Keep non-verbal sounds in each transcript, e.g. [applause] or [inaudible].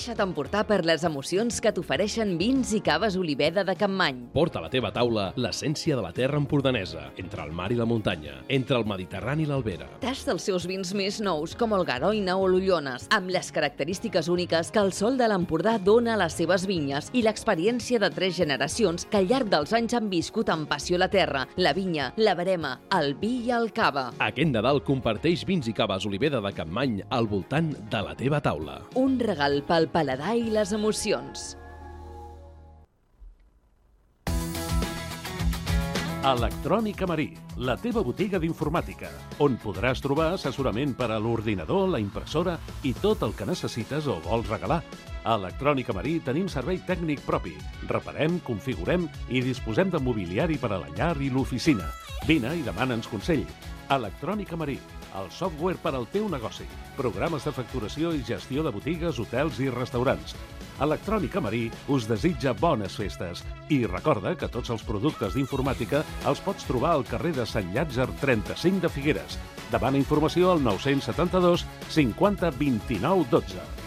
Deixa't emportar per les emocions que t'ofereixen vins i caves Oliveda de Campmany. Porta a la teva taula l'essència de la terra empordanesa, entre el mar i la muntanya, entre el Mediterrani i l'Albera. Tasta els seus vins més nous, com el Garoina o l'Ullones, amb les característiques úniques que el sol de l'Empordà dona a les seves vinyes i l'experiència de tres generacions que al llarg dels anys han viscut amb passió la terra, la vinya, la verema, el vi i el cava. Aquest Nadal comparteix vins i caves Oliveda de Campmany al voltant de la teva taula. Un regal pel paladar i les emocions. Electrònica Marí, la teva botiga d'informàtica, on podràs trobar assessorament per a l'ordinador, la impressora i tot el que necessites o vols regalar. A Electrònica Marí tenim servei tècnic propi. Reparem, configurem i disposem de mobiliari per a la llar i l'oficina. Vine i demana'ns consell. Electrònica Marí, el software per al teu negoci. Programes de facturació i gestió de botigues, hotels i restaurants. Electrònica Marí us desitja bones festes i recorda que tots els productes d'informàtica els pots trobar al carrer de Sant Llàtzer 35 de Figueres. Demana informació al 972 50 29 12.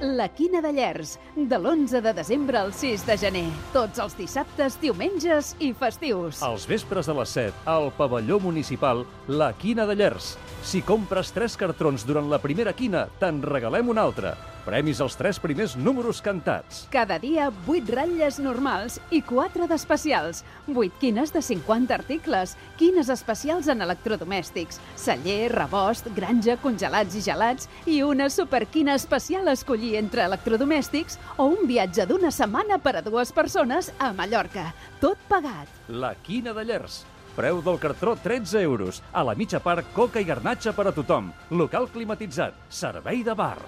La Quina de Llers, de l'11 de desembre al 6 de gener. Tots els dissabtes, diumenges i festius. Els vespres de les 7, al pavelló municipal La Quina de Llers. Si compres 3 cartrons durant la primera quina, te'n regalem un altre. Premis als tres primers números cantats. Cada dia, 8 ratlles normals i 4 d'especials. 8 quines de 50 articles. Quines especials en electrodomèstics. Celler, rebost, granja, congelats i gelats. I una superquina especial a escollir entre electrodomèstics o un viatge d'una setmana per a dues persones a Mallorca. Tot pagat. La Quina de Llers. Preu del cartró 13 euros. A la mitja part, coca i garnatxa per a tothom. Local climatitzat. Servei de bar.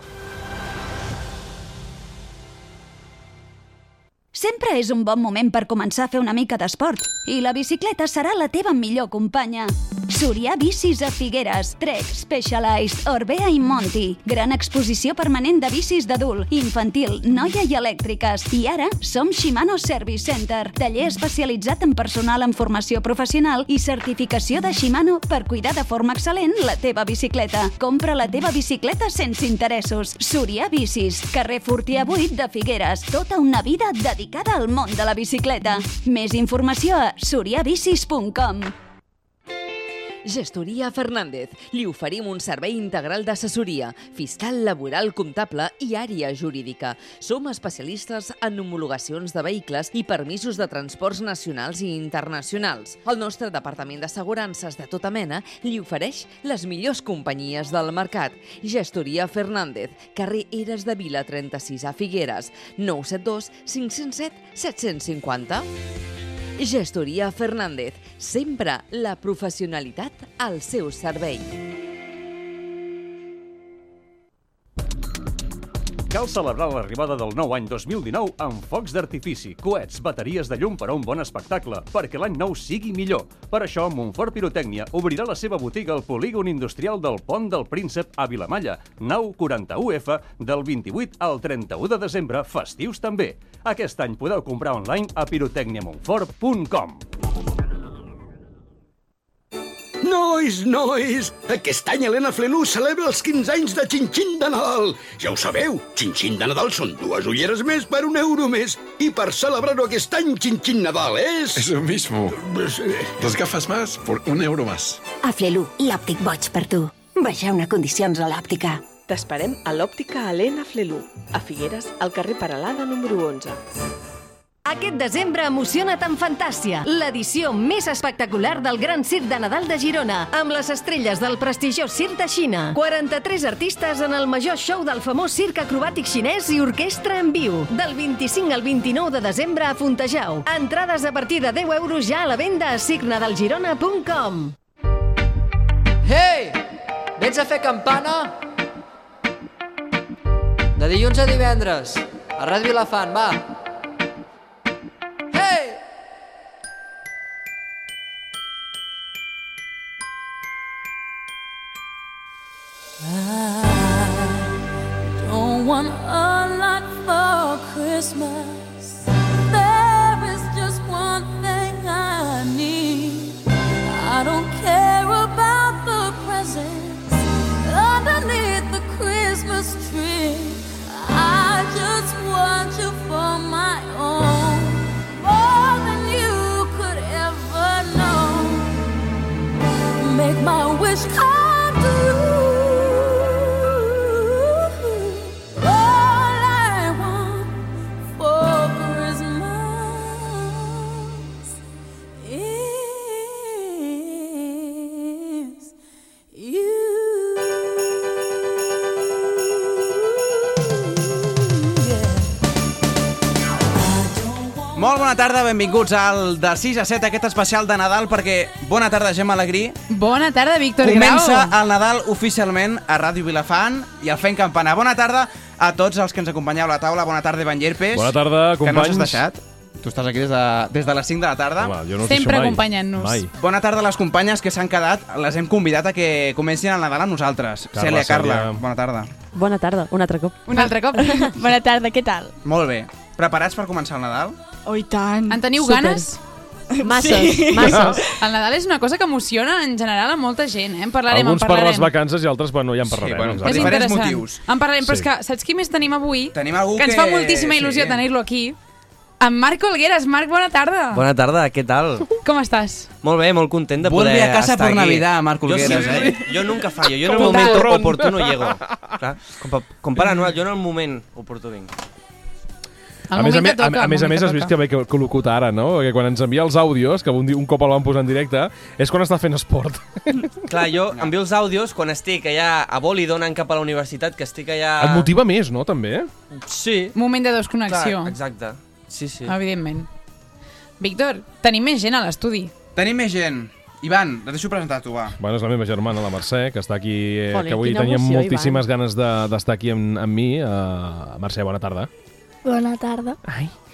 Sempre és un bon moment per començar a fer una mica d'esport. I la bicicleta serà la teva millor companya. Sorià Bicis a Figueres, Trek, Specialized, Orbea i Monti. Gran exposició permanent de bicis d'adult, infantil, noia i elèctriques. I ara som Shimano Service Center, taller especialitzat en personal en formació professional i certificació de Shimano per cuidar de forma excel·lent la teva bicicleta. Compra la teva bicicleta sense interessos. Sorià Bicis, carrer Fortià 8 de Figueres. Tota una vida dedicada al món de la bicicleta. Més informació a soriabicis.com. Gestoria Fernández. Li oferim un servei integral d'assessoria, fiscal, laboral, comptable i àrea jurídica. Som especialistes en homologacions de vehicles i permisos de transports nacionals i internacionals. El nostre departament d'assegurances de tota mena li ofereix les millors companyies del mercat. Gestoria Fernández, carrer Eres de Vila 36 a Figueres, 972 507 750. Gestoria Fernández, sempre la professionalitat al seu servei. Cal celebrar l'arribada del nou any 2019 amb focs d'artifici, coets, bateries de llum per a un bon espectacle, perquè l'any nou sigui millor. Per això, Montfort Pirotècnia obrirà la seva botiga al polígon industrial del Pont del Príncep a Vilamalla, nau 41F, del 28 al 31 de desembre, festius també. Aquest any podeu comprar online a pirotècniamontfort.com. Nois, nois! Aquest any Helena Flenú celebra els 15 anys de Xinxin de Nadal. Ja ho sabeu, Xinxin de Nadal són dues ulleres més per un euro més. I per celebrar-ho aquest any, Xinxin Nadal és... Eso mismo. Dos gafas más por un euro más. A Flelu, l'òptic boig per tu. Vegeu una condicions a l'òptica. T'esperem a l'òptica Helena Flelú, a Figueres, al carrer Paralada número 11. Aquest desembre emociona't amb Fantàcia, l'edició més espectacular del Gran Circ de Nadal de Girona, amb les estrelles del prestigiós Circ de Xina. 43 artistes en el major show del famós circ acrobàtic xinès i orquestra en viu. Del 25 al 29 de desembre a Fontejau. Entrades a partir de 10 euros ja a la venda a circnadalgirona.com. Hey! Vens a fer campana? De dilluns a divendres, a Ràdio Vilafant, va! Hey! Want a lot for Christmas. Benvinguts al de 6 a 7, aquest especial de Nadal, perquè bona tarda, Gemma Alegrí. Bona tarda, Víctor Comença Grau. el Nadal oficialment a Ràdio Vilafant i al Fent Campana. Bona tarda a tots els que ens acompanyeu a la taula. Bona tarda, Ivan Llerpes. Bona tarda, Que no companys. has deixat. Tu estàs aquí des de, des de les 5 de la tarda. Home, jo no Sempre acompanyant-nos. Bona tarda a les companyes que s'han quedat. Les hem convidat a que comencin el Nadal amb nosaltres. Carla, Cèlia, Carla, Cèlia. bona tarda. Bona tarda, un altre cop. Un altre cop. [laughs] Bona tarda, què tal? Molt bé. Preparats per començar el Nadal? Oh, i tant. En teniu Super. ganes? [laughs] Masses, masses. [laughs] El Nadal és una cosa que emociona en general a molta gent, eh? En parlarem, Alguns en per parlarem. les vacances i altres, bueno, ja en parlarem. bueno, exacte. És diferents interessant. motius. En parlarem, però és Sí. que saps qui més tenim avui? Tenim algú que ens fa moltíssima il·lusió sí. tenir-lo aquí. En Marc Olgueras. Marc, bona tarda. Bona tarda, què tal? Com estàs? Molt bé, molt content de Vuelve poder a casa estar por aquí. Navidad, Marc Yo Olgueras, siempre- eh? Yo nunca fallo, yo en el momento Ron. oportuno llego. Clar, com, com Pare Noel, jo en el moment oportú vinc. A més, a, que toca, a, a més, a més, has vist que bé que, que locuta ara, no? Perquè quan ens envia els àudios, que un, un cop el van posar en directe, és quan està fent esport. [laughs] Clar, jo envio els àudios quan estic allà a Boli donant cap a la universitat, que estic allà... Et motiva més, no, també? Sí, Moment de clar, desconnexió, exacte. Sí, sí. evidentment. Víctor, tenim més gent a l'estudi. Tenim més gent. Ivan, et deixo presentar tu, va. Bueno, és la meva germana, la Mercè, que està aquí, eh, Jolín, que avui tenia emoció, moltíssimes ganes de- d'estar aquí amb, amb mi. Uh, Mercè, bona tarda. Bona tarda.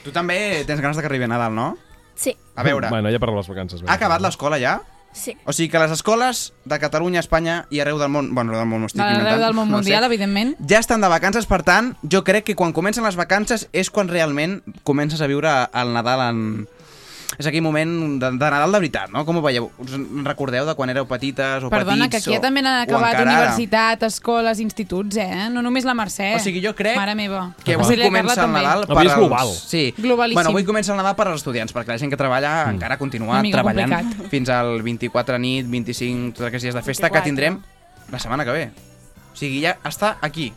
Tu també tens ganes de que arribi a Nadal, no? Sí. A veure, Bueno, ja per les vacances. ha acabat l'escola ja? Sí. O sigui que les escoles de Catalunya, Espanya i arreu del món... Bueno, arreu del món m'ho estic Arreu inventant. del món no mundial, sé, evidentment. ja estan de vacances, per tant, jo crec que quan comencen les vacances és quan realment comences a viure el Nadal en... És aquell moment de, de Nadal de veritat, no? Com ho veieu? Us en recordeu de quan éreu petites o Perdona, petits? que aquí o, també han o acabat universitat, escoles, instituts, eh? No només la Mercè. O sigui, jo crec Mare meva. Que avui Cèlia comença Carla el també. Nadal Avui és als- global. Sí. Globalíssim. Bueno, avui comença el Nadal per als estudiants, perquè la gent que treballa mm. encara continua treballant complicat. fins al 24 nit, 25, tots aquests dies de festa 24. que tindrem la setmana que ve. O sigui, ja està aquí.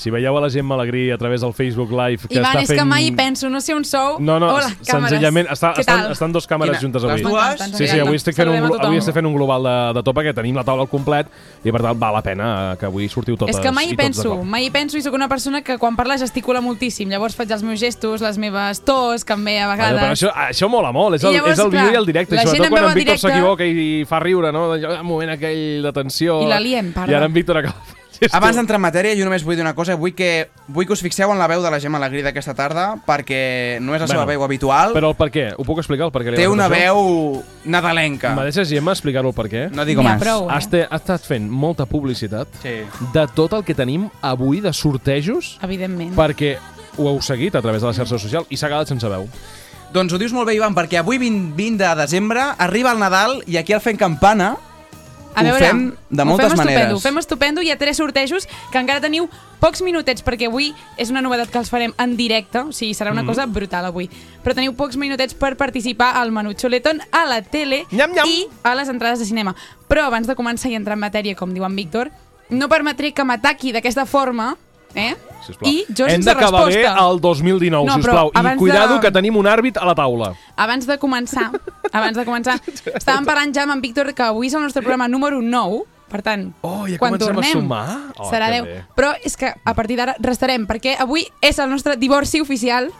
Si veieu a la gent Malagrí a través del Facebook Live que Ivan, està és fent... que mai hi penso, no sé on sou. No, no, Hola, senzillament està, estan, tal? estan dos càmeres Quina- juntes les avui. dues? Sí, sí, avui estic fent un, avui estic fent un global de, de tot perquè tenim la taula al complet i per tant val la pena eh, que avui sortiu totes És que mai hi penso, mai hi penso i sóc una persona que quan parla gesticula moltíssim. Llavors faig els meus gestos, les meves tos, que em ve a vegades. però això, això mola molt, és el, llavors, és el vídeo i el directe, la sobretot quan en Víctor s'equivoca i fa riure, no? Allò, Un moment aquell de tensió... I la liem, parla. I ara en Víctor acaba fent Abans d'entrar en matèria, jo només vull dir una cosa. Vull que, vull que us fixeu en la veu de la Gemma Alegrí d'aquesta tarda, perquè no és la seva Bueno, veu habitual. Però el per què? Ho puc explicar, el per què li Té una veu nadalenca. Me deixes, Gemma, explicar-ho el per què? No digo ha más. prou, eh? Has, te, has estat fent molta publicitat Sí. de tot el que tenim avui de sortejos Evidentment. perquè ho heu seguit a través de la xarxa social i s'ha quedat sense veu. Doncs ho dius molt bé, Ivan, perquè avui 20, 20 de desembre arriba el Nadal i aquí al Fent Campana A ho veure, fem de ho moltes fem estupendo, maneres. Ho fem estupendo, hi ha tres sortejos que encara teniu pocs minutets, perquè avui és una novetat que els farem en directe, o sigui, serà una Mhm. cosa brutal avui. Però teniu pocs minutets per participar al menú Chuletón, a la tele Nyam, nyam. i a les entrades de cinema. Però abans de començar i entrar en matèria, com diu en Víctor, no permetré que m'ataqui d'aquesta forma, eh? Sisplau. I jo Hem sense d'acabar bé resposta. el 2019, No, però sisplau. I abans cuidado de- que tenim un àrbit a la taula. Abans de començar, abans de començar, [laughs] estàvem parlant ja amb en Víctor que avui és el nostre programa número 9, per tant, Oh, ja quan comencem a tornem sumar? Oh, serà que 10. bé. Però és que a partir d'ara restarem, perquè avui és el nostre divorci oficial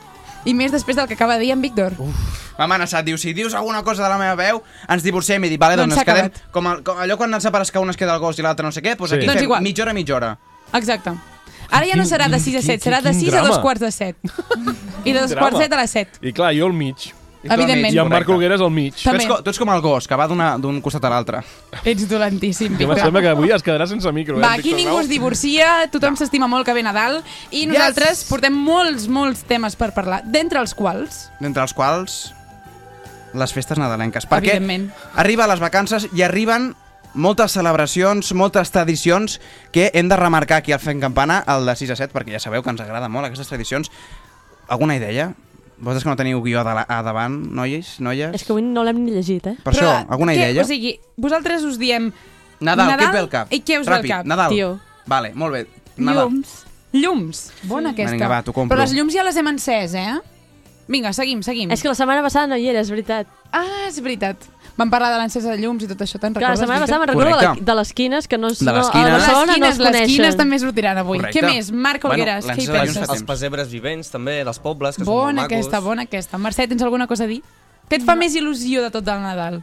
i més després del que acaba de dir en Víctor. M'ha amenaçat, diu, si dius alguna cosa de la meva veu, ens divorciem. I dic, vale, doncs, Doncs quedem... Com, el, com allò quan ens separes que un es queda el gos i l'altre no sé què, doncs Sí. aquí Doncs fem igual. mitja hora, mitja hora. Exacte. Ara ja no serà de quin- 6 a 7, quin- serà de quin 6 a dos drama. quarts de 7. I de dos drama. quarts de 7 a les 7. I clar, jo al mig. I Evidentment. I en Marc correcte. Olgueres al mig. Tu També. ets, co- tu ets com el gos, que va d'un costat a l'altre. Ets dolentíssim, Que em Víctor. sembla que avui es quedarà sense micro. eh, Va, aquí Víctor ningú es divorcia, tothom s'estima molt que ve Nadal i nosaltres portem molts, molts temes per parlar, d'entre els quals, D'entre els quals les festes nadalenques. Perquè evidentment, arriba les vacances i arriben moltes celebracions, moltes tradicions que hem de remarcar aquí al Fent Campana, el de 6 a 7, perquè ja sabeu que ens agrada molt aquestes tradicions. Alguna idea? Vosaltres que no teniu guió de la, a davant, noies, noies? És que avui no l'hem ni llegit, eh? Per això, alguna què, idea? O sigui, vosaltres us diem Nadal, Nadal, què al cap? i què us ve al cap? Nadal. Tio. Vale, molt bé. Nadal. Llums. llums. Bona aquesta. Vinga, va, t'ho compro. Però les llums ja les hem encès, eh? Vinga, seguim, seguim. És que la setmana passada no hi era, és veritat. Ah, és veritat. Vam parlar de l'encesa de llums i tot això, te'n Clar, la recordes? setmana passada me'n recordo de, de les quines que no, es- De no, les a quines. Barcelona no les es quines, les coneixen. quines també sortiran avui. Correcte. Què més? Marc Bueno, Olgueras, què hi penses? Els pessebres vivents, també, dels pobles, que són Bona molt macos. aquesta, bona aquesta. Mercè, tens alguna cosa a dir? Què et fa més il·lusió de tot el Nadal?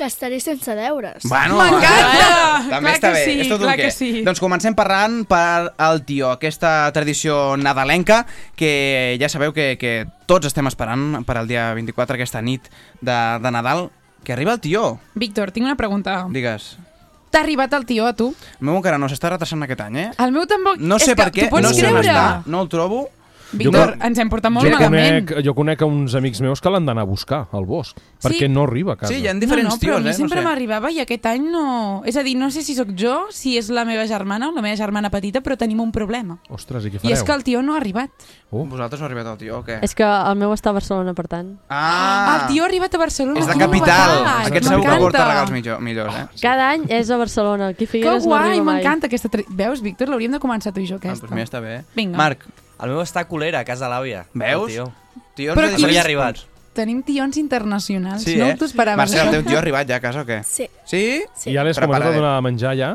Que estaré sense deures. Bueno, M'encanta! També Clar està bé, sí, és tot un què. que sí. Doncs comencem parlant per el tió, aquesta tradició nadalenca que ja sabeu que, que tots estem esperant per al dia 24, aquesta nit de, de Nadal, que arriba el tió. Víctor, tinc una pregunta. Digues. T'ha arribat el tió a tu? El meu encara no s'està retrasant aquest any, eh? El meu tampoc... No és sé que per què, no sé on està, no el trobo. Víctor, ens hem portat molt jo malament. conec, jo conec uns amics meus que l'han d'anar a buscar al bosc, perquè no arriba a casa. Sí, hi ha no, diferents no, però tios, eh? No sempre sé. m'arribava i aquest any no... És a dir, no sé si sóc jo, si és la meva germana o la meva germana petita, però tenim un problema. Ostres, i què I fareu? és que el tio no ha arribat. Uh. Vosaltres no ha arribat el tió o què? És que el meu està a Barcelona, per tant. Ah! El tio ha arribat a Barcelona. És de capital. Aquest segur que porta regals millor, millors, eh? Cada any és a Barcelona. Aquí Que Figueres no guai, mai. m'encanta aquesta... Tri... Veus, Víctor, l'hauríem de començar tu i jo, Ah, aquesta. doncs mira, està bé. Vinga. Marc, El meu està a Colera, a casa l'àvia. Veus? El tio. Tions Però de aquí No ha arribat. Tenim tions internacionals. Sí, no eh? t'ho esperaves, Marcel, el teu tio ha [laughs] arribat ja a casa o què? Sí. Sí? I ja l'has començat a donar a menjar ja?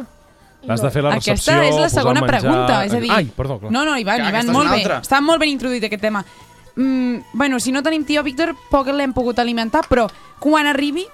L'has de fer la Aquesta recepció, és la posar segona menjar... pregunta, és a dir... Ai, perdó, clar. No, no, Ivan, Que Ivan, aquesta és molt una bé. altra. Està molt ben introduït aquest tema. Mm, bueno, si no tenim tio Víctor, poc l'hem pogut alimentar, però quan arribi,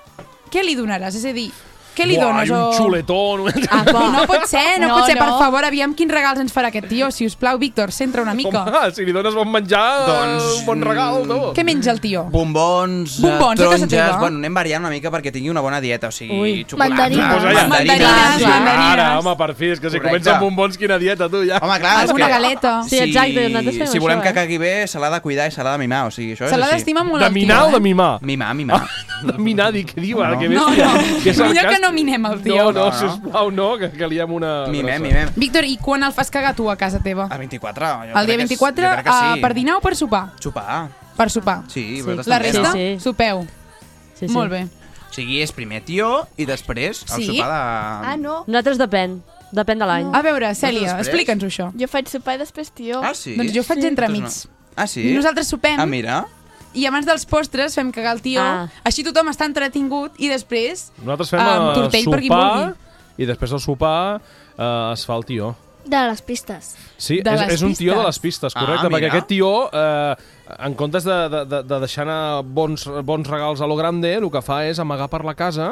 què li donaràs? És a dir, què li Buah, dones? i un xuletón... Ah, no pot ser, no, No, pot ser, per no. favor, aviam quins regals ens farà aquest tio. Si us plau, Víctor, centra una mica. Home, si li dones bon menjar, Doncs- un bon regal, no? Què menja el tio? Bombons, eh, Bombons, casa taronges... teva? Bueno, anem variant una mica perquè tingui una bona dieta, o sigui, Ui. xocolata... Mandarines. Pues allà. Mandarines, mandarines. Ara, home, per fi, és que si Correcte. comença amb bombons, quina dieta, tu, ja. Home, clar, és Alguna que... galeta. Sí, exacte, nosaltres fem si volem això, que eh? cagui bé, se l'ha de cuidar i se l'ha de mimar, o sigui, això és Se l'ha així. d'estimar molt De el tio, minar o de mimar? Mimar, mimar. De minar, dic, què diu ara? No. Que No, no. Que Millor que no minem el tio. No, no, No, no. sisplau, no, que, que liem una... Mimem, grossa. mimem. Víctor, i quan el fas cagar tu a casa teva? A 24, jo El dia crec que és- 24, jo uh, sí. per dinar o per sopar? Sopar. Per sopar. Sí, Sí. vosaltres La resta, no? Sí, sí. sopeu. Sí, sí. Molt bé. O sigui, és primer tio i després el Sí? sopar de... Ah, no. Nosaltres depèn. Depèn de l'any. A veure, Cèlia, explica'ns això. Jo faig sopar i després tio. Ah, sí? Doncs jo faig Sí. entremig. Ah, sí? Nosaltres sopem Ah, mira. I abans dels postres fem cagar el tio. Ah. Així tothom està entretingut i després... Nosaltres fem Amb eh, tortell per qui sopar vulgui. i després del sopar eh, es fa el tió. De les pistes. Sí, De és, les és un tio de les pistes, Ah, correcte, perquè mira. aquest tio, eh, en comptes de, de, de, de deixar anar bons, bons regals a lo grande, el que fa és amagar per la casa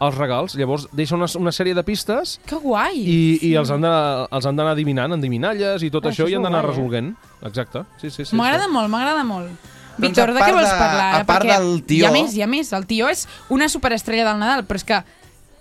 els regals. Llavors deixa una, una sèrie de pistes Que guai! i, i els han de- els han d'anar adivinant, endivinalles i tot Ah, això, això i han d'anar eh? resolent. Exacte. Sí, sí, sí. M'agrada sí. molt, m'agrada molt. Doncs Víctor, de què vols parlar? a part Perquè del tió- Hi ha més, hi ha més. El tio és una superestrella del Nadal, però és que...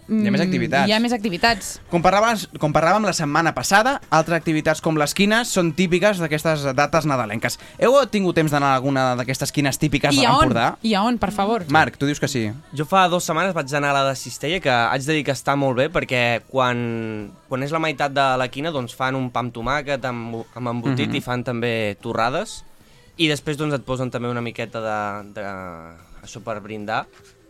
Hi ha més mm, activitats. Hi ha més activitats. Com parlàvem, com parlàvem la setmana passada, altres activitats com les quines són típiques d'aquestes dates nadalenques. Heu tingut temps d'anar a alguna d'aquestes quines típiques I de l'Empordà? I a on, per favor? Marc, tu dius que sí. Jo fa dues setmanes vaig anar a la de Cistella, que haig de dir que està molt bé, perquè quan, quan és la meitat de la quina doncs fan un pa amb tomàquet, amb, amb embotit, Mhm. i fan també torrades, i després doncs et posen també una miqueta de, de això per brindar,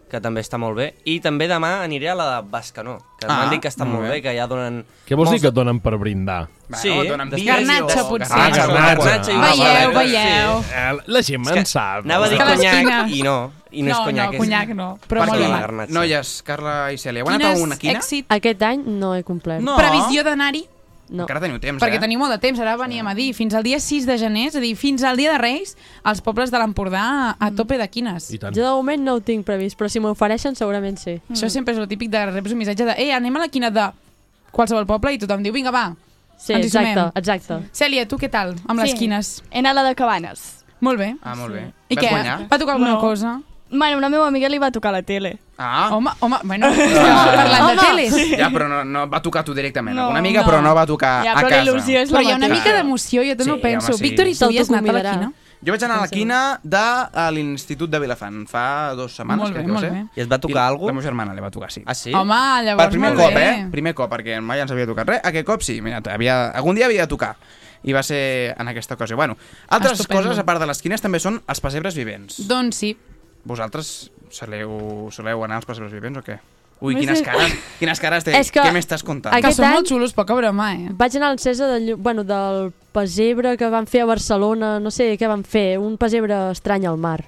que també està molt bé. I també demà aniré a la de Bascanó, que Ah, m'han dit que està molt bé. bé, que ja donen... Què vols dir molts- que et donen per brindar? Sí, Bueno, donen després- vi, Garnatxa, o- potser. garnatxa, Ah, garnatxa. Ah, veieu, veieu. sí. Eh, La gent És que en sap. Anava a dir conyac i no, i no, és no, conyac. no, conyac no, però Per molt bé. Noies, Carla i Cèlia, heu anat a una quina? èxit? Aquest any no he complert. No. Previsió d'anar-hi? No. Encara teniu temps, Perquè eh? teniu molt de temps, ara veníem a dir, fins al dia 6 de gener, és a dir, fins al dia de Reis, els pobles de l'Empordà a tope de quines. Jo de moment no ho tinc previst, però si m'ofereixen segurament sí. Això sempre és el típic de rebre un missatge de eh, anem a la quina de qualsevol poble i tothom diu, vinga, va, Sí, ens hi exacte, sumem. exacte. Cèlia, tu què tal amb les Sí. quines? He anat a la de Cabanes. Molt bé. Ah, molt bé. I Vas què? guanyar? Va tocar alguna No. cosa? Bueno, una meva amiga li va tocar la tele. Ah, Home, home, bueno, estem parlant de teles. ja, però no, no va tocar tu directament. No, Una amiga, no. però no va tocar Ja, a però casa. il·lusió és la Però hi ha una mica d'emoció, jo també Sí, ho penso. home, sí. Víctor, i tu hi has anat a la quina? Jo vaig anar a la quina de l'Institut de Vilafant fa dues setmanes, Molt bé, crec que va ser. bé. I et va tocar I alguna La meva germana li va tocar, sí. Ah, sí? Home, llavors Per primer molt cop, bé. eh? Primer cop, perquè mai ens havia tocat res. Aquest cop sí, mira, havia, algun dia havia de tocar. I va ser en aquesta ocasió. Bueno, altres Estupendo. coses, a part de les quines, també són els pessebres vivents. Doncs sí. Vosaltres soleu, soleu anar als pessebres vivents o què? Ui, No quines sé. cares, quines cares té. [laughs] És que Què m'estàs contant? Que són molt xulos, poca broma, eh? Vaig anar a l'encesa de, llu- bueno, del pessebre que van fer a Barcelona, no sé què van fer, un pessebre estrany al mar.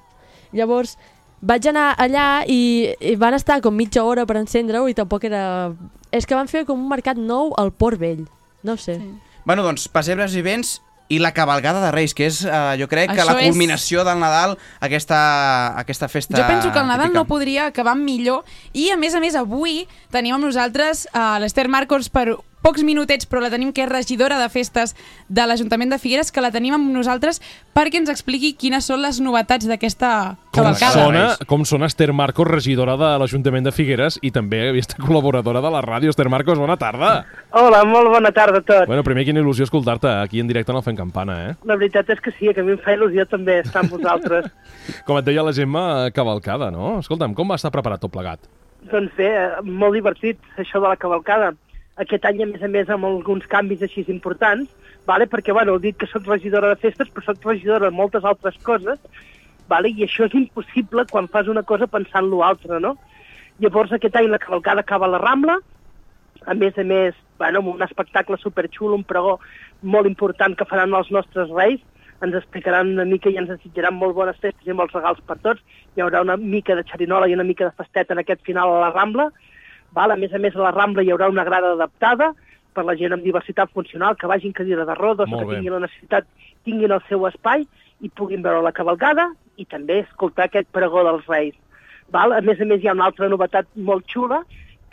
Llavors, vaig anar allà i, i van estar com mitja hora per encendre-ho i tampoc era... És que van fer com un mercat nou al Port Vell. No ho sé. Sí. Bueno, doncs, pessebres i vents i la cabalgada de Reis, que és, eh, jo crec, que Això la és- culminació del Nadal, aquesta, aquesta festa Jo penso que el Nadal típica. no podria acabar millor i a més a més avui tenim amb nosaltres uh, l'Ester Marcos per pocs minutets però la tenim que és regidora de festes de l'Ajuntament de Figueres que la tenim amb nosaltres perquè ens expliqui quines són les novetats d'aquesta Com cavalcada. sona, com sona Esther Marcos, regidora de l'Ajuntament de Figueres i també aquesta col·laboradora de la ràdio. Esther Marcos, bona tarda. Hola, molt bona tarda a tots. Bueno, primer, quina il·lusió escoltar-te aquí en directe en el Fent Campana, eh? La veritat és que sí, que a mi em fa il·lusió també estar amb vosaltres. [laughs] Com et deia la Gemma, cavalcada, no? Escolta'm, com va estar preparat tot plegat? doncs bé, eh, molt divertit, això de la cavalcada. Aquest any, a més a més, amb alguns canvis així importants, vale? perquè, bueno, heu dit que sóc regidora de festes, però sóc regidora de moltes altres coses, vale? i això és impossible quan fas una cosa pensant en l'altre, no? Llavors, aquest any la cavalcada acaba a la Rambla, a més a més, bueno, amb un espectacle superxulo, un pregó molt important que faran els nostres reis, ens explicaran una mica i ens desitjaran molt bones festes i molts regals per tots. Hi haurà una mica de xerinola i una mica de festeta en aquest final a la Rambla. Val? A més a més, a la Rambla hi haurà una grada adaptada per la gent amb diversitat funcional, que vagin cadira de rodes, que tinguin la necessitat, tinguin el seu espai i puguin veure la cavalgada i també escoltar aquest pregó dels Reis. Val? A més a més, hi ha una altra novetat molt xula,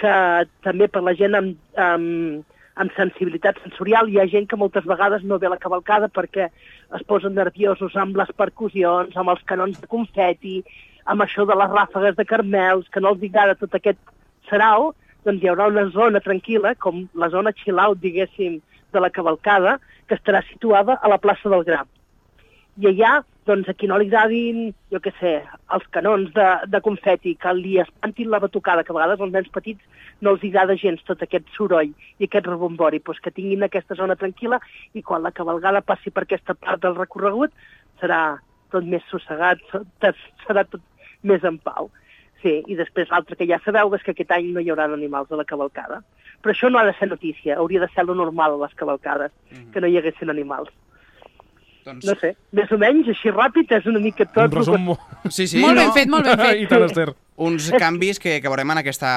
que també per la gent amb, amb, amb sensibilitat sensorial hi ha gent que moltes vegades no ve a la cavalcada perquè es posen nerviosos amb les percussions, amb els canons de confeti, amb això de les ràfegues de carmels, que no els agrada tot aquest sarau, doncs hi haurà una zona tranquil·la, com la zona chill-out, diguéssim, de la cavalcada, que estarà situada a la plaça del Gra. I allà, doncs, a qui no li agradin, jo què sé, els canons de, de confeti, que li espantin la batucada, que a vegades als nens petits no els agrada gens tot aquest soroll i aquest rebombori, doncs que tinguin aquesta zona tranquil·la i quan la cavalgada passi per aquesta part del recorregut serà tot més sossegat, serà tot més en pau. Sí, i després l'altre que ja sabeu és que aquest any no hi haurà animals a la cavalcada. Però això no ha de ser notícia, hauria de ser lo normal a les cavalcades, que no hi haguessin animals. Doncs... No sé, més o menys, així ràpid, és una mica tot... Un resum lo molt... Sí, sí, Molt ben no? fet, molt ben [laughs] fet. I tant, Esther. Uns canvis que, que veurem en aquesta,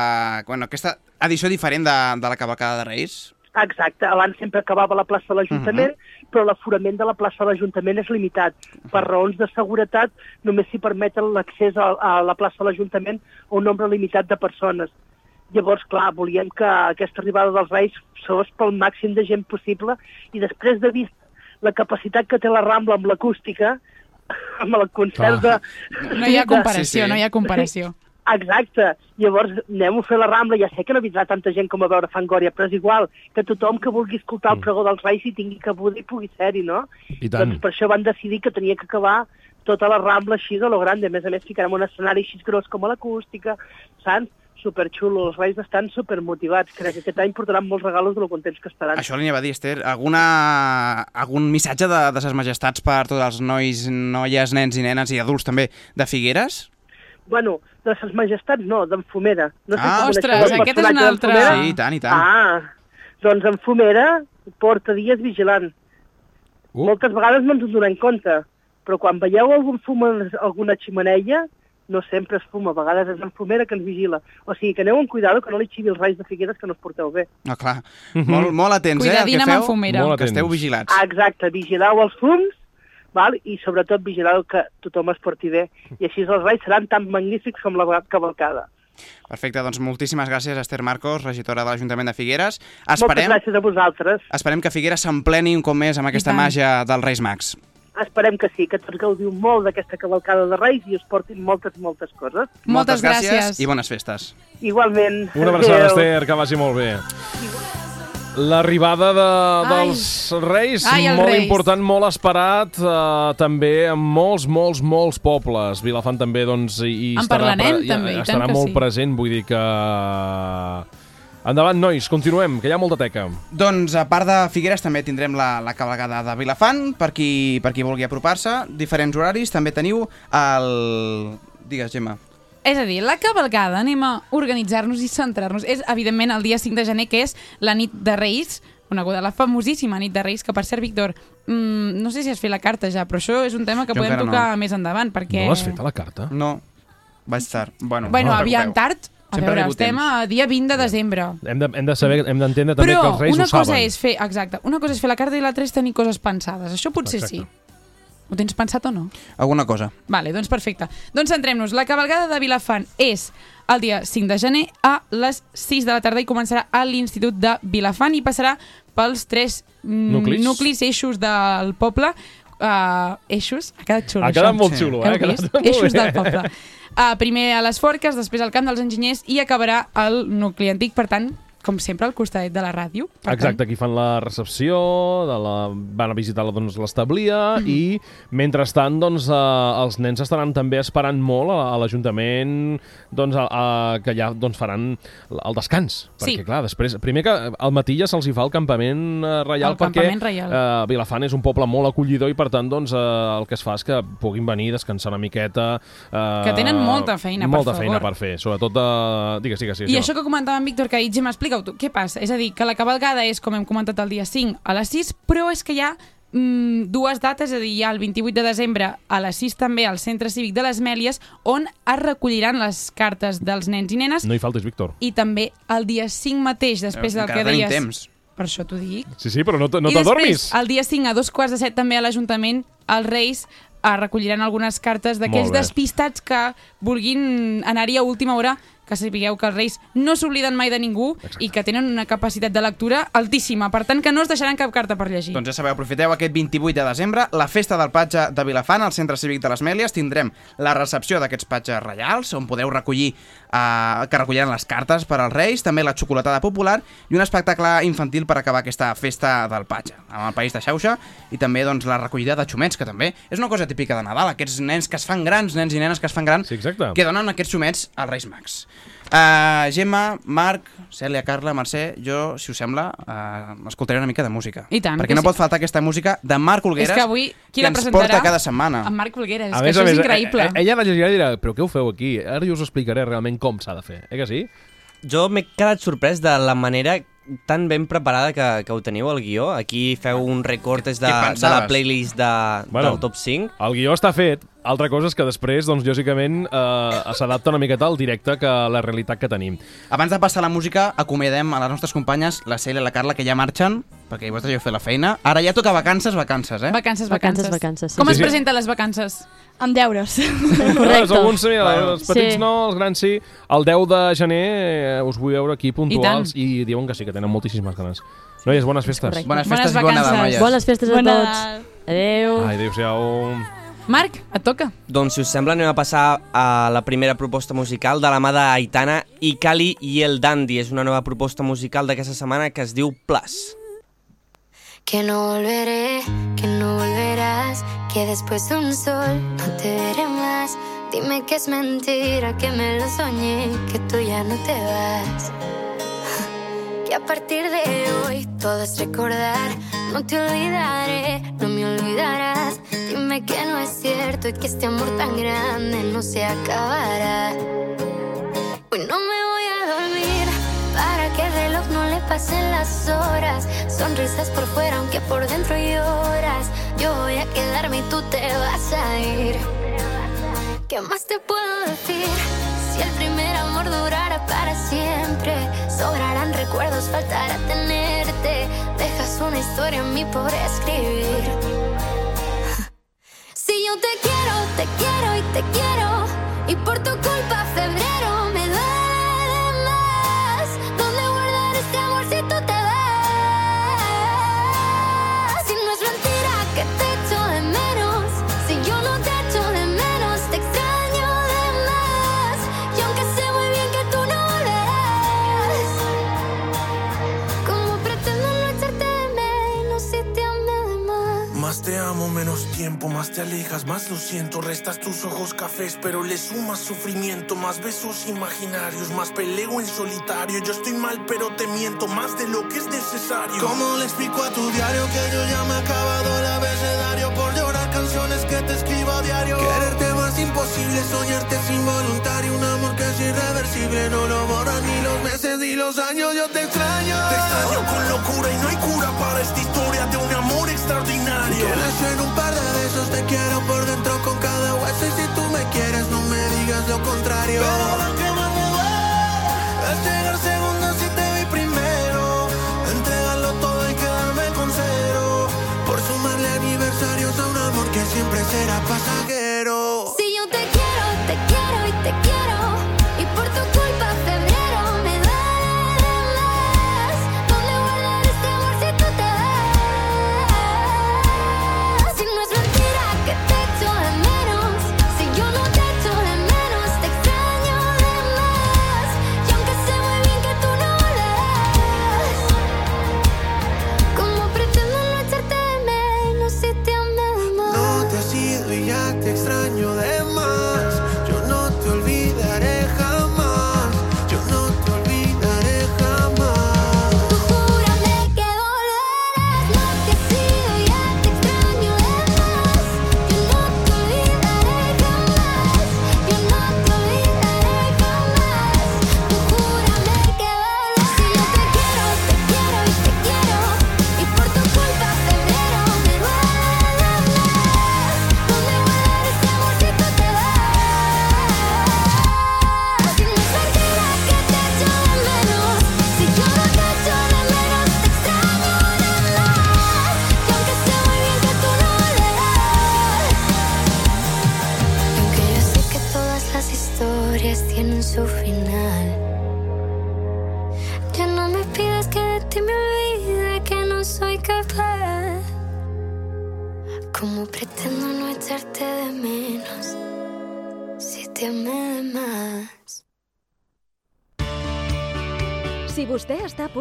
bueno, aquesta edició diferent de, de la cavalcada de Reis. Exacte, abans sempre acabava la plaça de l'Ajuntament, però l'aforament de la plaça de l'Ajuntament és limitat. Per raons de seguretat només s'hi permeten l'accés a, a la plaça de l'Ajuntament a un nombre limitat de persones. Llavors, clar, volíem que aquesta arribada dels Reis fos pel màxim de gent possible i després de vist la capacitat que té la Rambla amb l'acústica, amb el concert de... No hi ha comparació, no hi ha comparació. Exacte. Llavors, anem a fer la Rambla. Ja sé que no vindrà tanta gent com a veure Fangoria, però és igual que tothom que vulgui escoltar el pregó dels Reis i tingui que poder pugui ser-hi, no? I tant. Doncs per això van decidir que tenia que acabar tota la Rambla així de lo grande. A més a més, ficarem un escenari així gros com a l'acústica, saps? Superxulo. Els Reis estan supermotivats. Crec que aquest any portaran molts regalos de lo contents que estaran. Això li anava a dir, Esther, alguna, algun missatge de, de ses majestats per tots els nois, noies, nens i nenes i adults també de Figueres? Bueno, de ses majestats no, d'en Fumera. No sé Ah, si ostres, el aquest és un altre- Fumera. Sí, i tant, i tant. Ah, doncs en Fumera porta dies vigilant. Uh. Moltes vegades no ens en donem compte, però quan veieu algun fum en alguna ximeneia, no sempre es fuma, a vegades és en Fumera que ens vigila. O sigui, que aneu amb cuidado, que no li xivi els reis de Figueres, que no us porteu bé. No, clar, molt, molt atents, eh, al Cuidadín que feu, Fumera. Molt que esteu vigilats. Ah, exacte, vigileu els fums, val? i sobretot vigileu que tothom es porti bé. I així els reis seran tan magnífics com la cavalcada. Perfecte, doncs moltíssimes gràcies, Esther Marcos, regidora de l'Ajuntament de Figueres. Moltes Esperem, gràcies a vosaltres. esperem que Figueres s'empleni un cop més amb aquesta màgia dels Reis Mags. Esperem que sí, que tots gaudiu molt d'aquesta cavalcada de Reis i us portin moltes, moltes coses. Moltes gràcies. i bones festes. Igualment. Una abraçada. Esther, que vagi molt bé. L'arribada de, Ai. dels Reis, Ai, molt Reis. important, molt esperat, eh, també en molts, molts, molts pobles. Vilafant també, doncs, hi, hi En estarà, parlarem, i- també, i estarà molt sí. present, vull dir que... Endavant, nois, continuem, que hi ha molta teca. Doncs a part de Figueres també tindrem la, la cabalgada de Vilafant, per qui, per qui vulgui apropar-se. Diferents horaris, també teniu el... Digues, Gemma. És a dir, la cavalcada, anem a organitzar-nos i centrar-nos. És, evidentment, el dia 5 de gener, que és la nit de Reis, coneguda la famosíssima nit de Reis, que per cert, Víctor, mm, no sé si has fet la carta ja, però això és un tema que Jo podem encara no. tocar més endavant, perquè... No l'has fet a la carta? No. Vaig tard. Bueno, Bueno, no aviam tard. A Sempre veure, estem temps. a dia 20 de desembre. Hem de, hem de saber, hem d'entendre també Però que els reis una ho cosa saben. és fer, exacte, una cosa és fer la carta i l'altra és tenir coses pensades. Això potser Exacte. sí. Ho tens pensat o no? Alguna cosa. Vale, doncs perfecte. Doncs centrem-nos. La cabalgada de Vilafant és el dia 5 de gener a les 6 de la tarda i començarà a l'Institut de Vilafant i passarà pels tres mm, Nuclis. nuclis eixos del poble. Uh, eixos? Ha quedat xulo, Ha quedat això. molt xulo, eh? Ha quedat molt Eixos bé. del poble. Uh, primer a les Forques, després al Camp dels Enginyers i acabarà al nucli antic, per tant, com sempre, al costadet de la ràdio. Per Exacte, aquí fan la recepció, de la... van a visitar doncs, l'establia Mhm. i, mentrestant, doncs, eh, els nens estaran també esperant molt a, a l'Ajuntament doncs, a, a, que ja doncs, faran el descans. Sí. Perquè, clar, després, primer que al matí ja se'ls hi fa el campament eh, reial El perquè campament reial. eh, Vilafant és un poble molt acollidor i, per tant, doncs, eh, el que es fa és que puguin venir, descansar una miqueta... Eh, Que tenen molta feina, per molta feina per fer, sobretot... Eh, digues, digues, digues. I això que comentava en Víctor, que ha dit, Tu, què passa? És a dir, que la cabalgada és, com hem comentat, el dia 5 a les 6, però és que hi ha mm, dues dates, és a dir, hi ha el 28 de desembre a les 6 també al Centre Cívic de les Mèlies, on es recolliran les cartes dels nens i nenes, No hi faltis, Víctor. i també el dia 5 mateix, després del Encara que deies... temps. Per això t'ho dic. Sí, sí, però no, no I t'adormis. el dia 5 a dos quarts de set també a l'Ajuntament, els Reis eh, recolliran algunes cartes d'aquells despistats que vulguin anar-hi a última hora que sapigueu que els Reis no s'obliden mai de ningú Exacte. i que tenen una capacitat de lectura altíssima, per tant que no es deixaran cap carta per llegir. Doncs ja sabeu, aprofiteu aquest 28 de desembre, la festa del patge de Vilafant al Centre Cívic de les Mèlies. Tindrem la recepció d'aquests patges reials, on podeu recollir, eh, que recolliran les cartes per als Reis, també la xocolatada popular i un espectacle infantil per acabar aquesta festa del patge, amb el País de Xauxa, i també doncs, la recollida de xumets, que també és una cosa típica de Nadal, aquests nens que es fan grans, nens i nenes que es fan grans, sí, exacte. que donen aquests xumets als Reis Mags. Uh, Gemma, Marc, Cèlia, Carla, Mercè, jo, si us sembla, uh, escoltaré una mica de música. I tant, Perquè que no sí. pot faltar aquesta música de Marc Olgueres, és que avui, qui que la ens presentarà? porta cada setmana. En Marc Folgueres, és A que més això a més, és increïble. eh, ella la llegirà i dirà, però què ho feu aquí? Ara jo us explicaré realment com s'ha de fer, eh que sí? Jo m'he quedat sorprès de la manera tan ben preparada que, que ho teniu al guió. Aquí feu un recortes de, de la playlist de, Bueno. del top 5. El guió està fet, altra cosa és que després, doncs, lògicament, eh, s'adapta una miqueta al directe que a la realitat que tenim. Abans de passar la música, acomiadem a les nostres companyes, la Cèlia i la Carla, que ja marxen, perquè vosaltres ja heu fet la feina. Ara ja toca vacances, vacances, eh? Vacances, vacances. Vacances, vacances, sí. Com Sí, es sí. presenten les vacances? Amb deures. [laughs] Correcte. Alguns, mira, Bueno, els petits sí. no, els grans sí. El 10 de gener eh, us vull veure aquí puntuals I i, diuen que sí, que tenen moltíssimes ganes. Noies, bones festes. correcte. Bones Bones festes i bon Nadal, noies. Bones festes a Bon tots. Nadal. Adéu. Ai, adéu-siau. Marc, et toca. Doncs, si us sembla, anem a passar a la primera proposta musical de la mà d'Aitana i Cali i el Dandy. És una nova proposta musical d'aquesta setmana que es diu Plus. Que no volveré, que no volverás, que después de un sol no te veré más. Dime que es mentira, que me lo soñé, que tú ya no te vas. Que a partir de hoy todo es recordar, no te olvidaré, no me olvidarás. Dime que no es cierto y que este amor tan grande no se acabará. Hoy no me voy a dormir para que el reloj no le pasen las horas. Sonrisas por fuera, aunque por dentro lloras. Yo voy a quedarme y tú te vas a ir. ¿Qué más te puedo decir? Si el primer amor durara siempre, sobrarán recuerdos, faltará tenerte. Dejas una historia en mí por escribir. [laughs] Si yo te quiero, te quiero y te quiero. Y por tu culpa febrero me duele tiempo, más te alejas, más lo siento. Restas tus ojos cafés, pero le sumas sufrimiento. Más besos imaginarios, más peleo en solitario. Yo estoy mal, pero te miento más de lo que es necesario. ¿Cómo le explico a tu diario que yo ya me he acabado el abecedario por llorar canciones que te escribo a diario? Quererte imposible, soñarte es involuntario. Un amor que es irreversible, no lo borran ni los meses ni los años. Yo te extraño. Te extraño con locura y no hay cura para esta historia de un amor extraordinario. Nació en un par de besos, te quiero por dentro con cada hueso. Y si tú me quieres, no me digas lo contrario. Pero lo que más me duele es llegar segundo si te vi primero. Entregarlo todo y quedarme con cero. Por sumarle aniversarios a un amor que siempre será pasajero.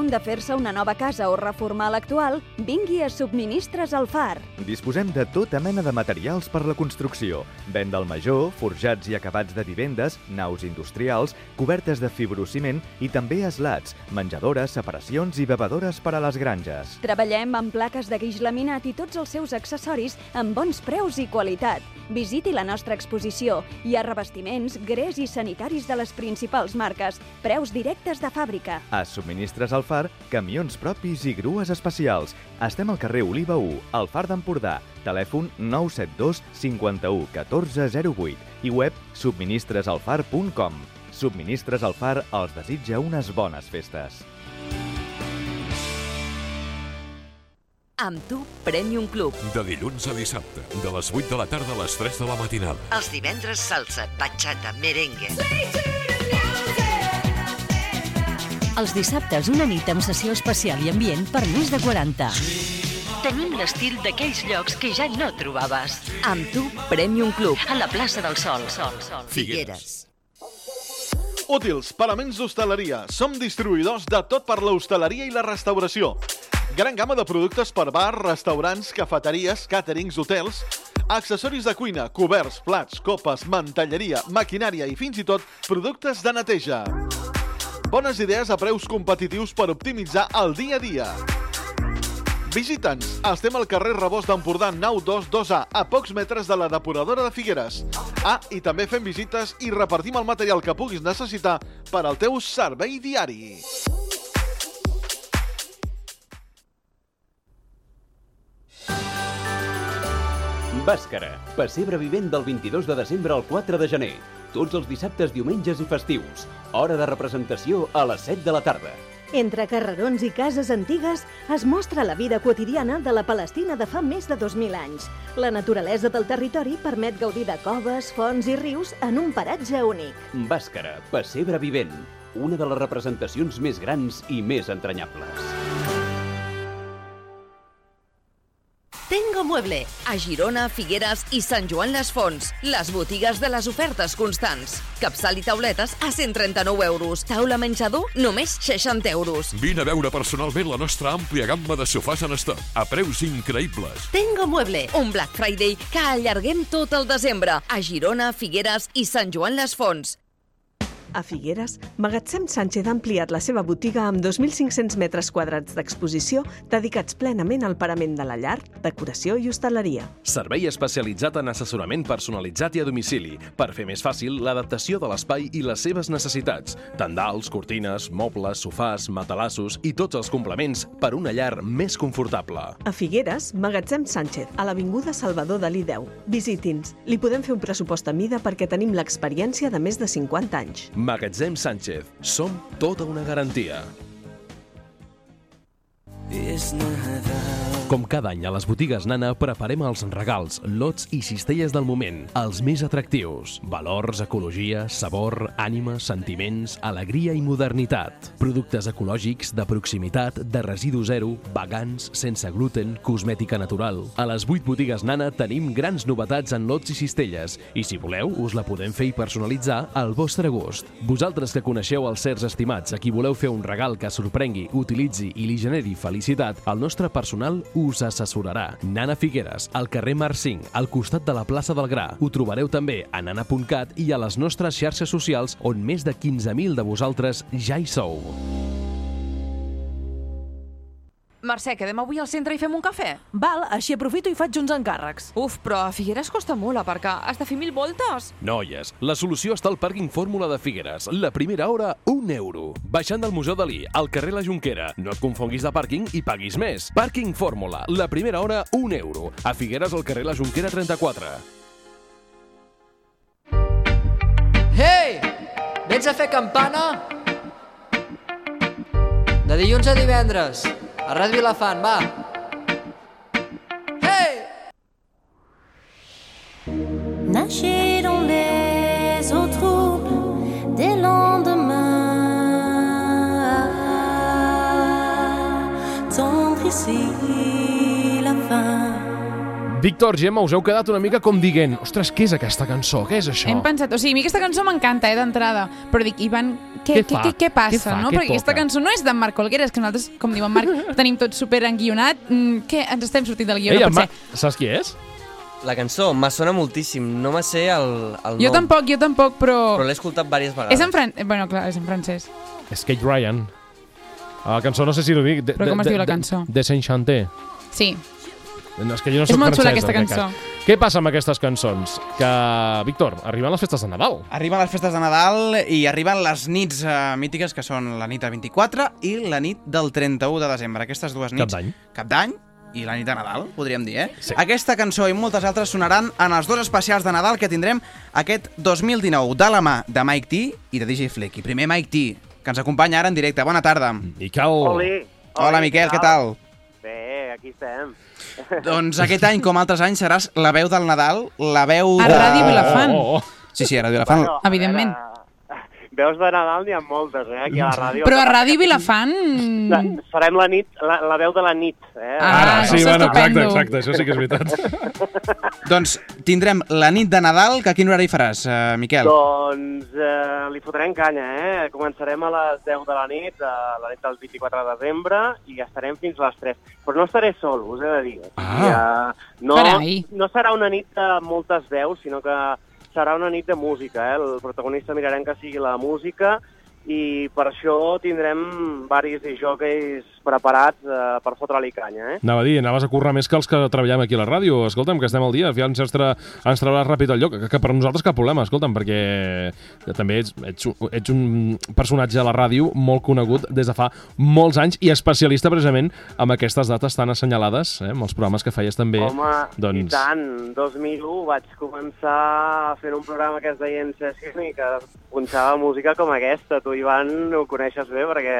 Punt de fer-se una nova casa o reformar l'actual, vingui a Subministres al Far. Disposem de tota mena de materials per la construcció. Venda al major, forjats i acabats de vivendes, naus industrials, cobertes de fibrociment i també eslats, menjadores, separacions i bevedores per a les granges. Treballem amb plaques de guix laminat i tots els seus accessoris amb bons preus i qualitat. Visiti la nostra exposició. Hi ha revestiments, grés i sanitaris de les principals marques. Preus directes de fàbrica. A Subministres al Far, camions propis i grues especials. Estem al carrer Oliva 1, al Far d'Empordà. Telèfon 972 51 14 08 i web subministresalfar.com. Subministres al Far els desitja unes bones festes. Amb tu, Premium Club. De dilluns a dissabte, de les 8 de la tarda a les 3 de la matinada. Els divendres salsa, bachata, merengue. Els dissabtes, una nit amb sessió especial i ambient per més de 40. Tenim l'estil d'aquells llocs que ja no trobaves. Amb tu, Premium Club. A la plaça del Sol. Sol, Sol. Figueres. Útils, paraments d'hostaleria. Som distribuïdors de tot per l'hostaleria i la restauració. Gran gamma de productes per bar, restaurants, cafeteries, càterings, hotels, accessoris de cuina, coberts, plats, copes, mantelleria, maquinària i fins i tot productes de neteja. Bones idees a preus competitius per optimitzar el dia a dia. Visita'ns. Estem al carrer Rebost d'Empordà 922A, a pocs metres de la depuradora de Figueres. Ah, i també fem visites i repartim el material que puguis necessitar per al teu servei diari. Bàscara, pessebre vivent del 22 de desembre al 4 de gener. Tots els dissabtes, diumenges i festius. Hora de representació a les 7 de la tarda. Entre carrerons i cases antigues es mostra la vida quotidiana de la Palestina de fa més de 2.000 anys. La naturalesa del territori permet gaudir de coves, fonts i rius en un paratge únic. Bàscara, pessebre vivent. Una de les representacions més grans i més entranyables. Mueble, a Girona, Figueres i Sant Joan les Fonts. Les botigues de les ofertes constants. Capçal i tauletes a 139 euros. Taula menjador, només 60 euros. Vine a veure personalment la nostra àmplia gamma de sofàs en estoc, a preus increïbles. Tengo Mueble, un Black Friday que allarguem tot el desembre. A Girona, Figueres i Sant Joan les Fonts. A Figueres, Magatzem Sánchez ha ampliat la seva botiga amb 2.500 metres quadrats d'exposició dedicats plenament al parament de la llar, decoració i hostaleria. Servei especialitzat en assessorament personalitzat i a domicili per fer més fàcil l'adaptació de l'espai i les seves necessitats. Tendals, cortines, mobles, sofàs, matalassos i tots els complements per una llar més confortable. A Figueres, Magatzem Sánchez, a l'Avinguda Salvador Dalí 10. Visiti'ns. Li podem fer un pressupost a mida perquè tenim l'experiència de més de 50 anys. Magatzem Sánchez. Som tota una garantia. Com cada any a les botigues Nana preparem els regals, lots i cistelles del moment, els més atractius. Valors, ecologia, sabor, ànima, sentiments, alegria i modernitat. Productes ecològics, de proximitat, de residu zero, vegans, sense gluten, cosmètica natural. A les 8 botigues Nana tenim grans novetats en lots i cistelles i si voleu us la podem fer i personalitzar al vostre gust. Vosaltres que coneixeu els certs estimats a qui voleu fer un regal que sorprengui, utilitzi i li generi felicitat, el nostre personal us assessorarà. Nana Figueres, al carrer Mar 5, al costat de la plaça del Gra. Ho trobareu també a nana.cat i a les nostres xarxes socials on més de 15.000 de vosaltres ja hi sou. Mercè, quedem avui al centre i fem un cafè? Val, així aprofito i faig uns encàrrecs. Uf, però a Figueres costa molt aparcar. Has de fer mil voltes. Noies, la solució està al pàrquing Fórmula de Figueres. La primera hora, un euro. Baixant del Museu Dalí, al carrer La Jonquera. No et confonguis de pàrquing i paguis més. Pàrquing Fórmula, la primera hora, un euro. A Figueres, al carrer La Jonquera 34. Hey! Vens a fer campana? De dilluns a divendres. A Ràdio Vilafant, va. Hey! Nager dans les eaux troubles des lendemains. Tendre ici la fin. Víctor, Gemma, us heu quedat una mica com dient ostres, què és aquesta cançó? Què és això? Hem pensat, o sigui, a mi aquesta cançó m'encanta, eh, d'entrada, però dic, Ivan, què, Què què, què, passa, Què fa? no? Què Perquè aquesta toca? cançó no és d'en Marc Olguera, és que nosaltres, com diu en Marc, [laughs] tenim tot super enguionat. Mm, què? Ens estem sortint del guió, Ei, no pot ser. Saps qui és? La cançó me sona moltíssim, no me sé el, el Jo nom. tampoc, jo tampoc, però... Però l'he escoltat diverses vegades. És en fran... Bueno, clar, és en francès. És Kate Ryan. La cançó, no sé si ho dic. De, Però com de, es diu la de- cançó? De Saint-Chanté. Sí. No, és que jo no És soc molt xula francès, aquesta cançó. cas. Què passa amb aquestes cançons? Que, Víctor, arriben les festes de Nadal. Arriben les festes de Nadal i arriben les nits uh, mítiques, que són la nit del 24 i la nit del 31 de desembre. Aquestes dues nits... Cap d'any. Cap d'any i la nit de Nadal, podríem dir, eh? Sí. Aquesta cançó i moltes altres sonaran en els dos especials de Nadal que tindrem aquest 2019, de la mà de Mike T i de DJ Flick. I primer Mike T, que ens acompanya ara en directe. Bona tarda. Miquel. Oli. Hola, Miquel, què tal? Bé, aquí estem. Doncs aquest any, com altres anys, seràs la veu del Nadal, la veu... A de- Ràdio Vilafant. Sí, sí, a Ràdio Vilafant. Bueno, Evidentment. Veus de Nadal n'hi ha moltes, eh, aquí a la ràdio. Però a Ràdio Vilafant... La, farem la nit, la, la veu de la nit, eh? Ah, sí, això és bueno, exacte, exacte, això sí que és veritat. [laughs] Doncs tindrem la nit de Nadal, que a quin horari faràs, uh, Miquel? Doncs eh, li fotrem canya, eh? Començarem a les 10 de la nit, a la nit del 24 de desembre, i estarem fins a les 3. Però no estaré sol, us he de dir. Ah. eh, no, Carai. no serà una nit de moltes veus, sinó que serà una nit de música, eh? El protagonista mirarem que sigui la música i per això tindrem varis jockeys preparats eh, per fotre-li canya, eh? Anava a dir, anaves a currar més que els que treballem aquí a la ràdio. Escolta'm, que estem al dia, ja ens, tra ens trauràs ràpid al lloc, que, que per nosaltres cap problema, escolta'm, perquè també ets, ets, ets un personatge a la ràdio molt conegut des de fa molts anys i especialista precisament amb aquestes dates tan assenyalades, eh, amb els programes que feies també. Home, i doncs... tant. 2001 vaig començar fent un programa que es deia En Session i que punxava música com aquesta. Tu, Ivan, ho coneixes bé perquè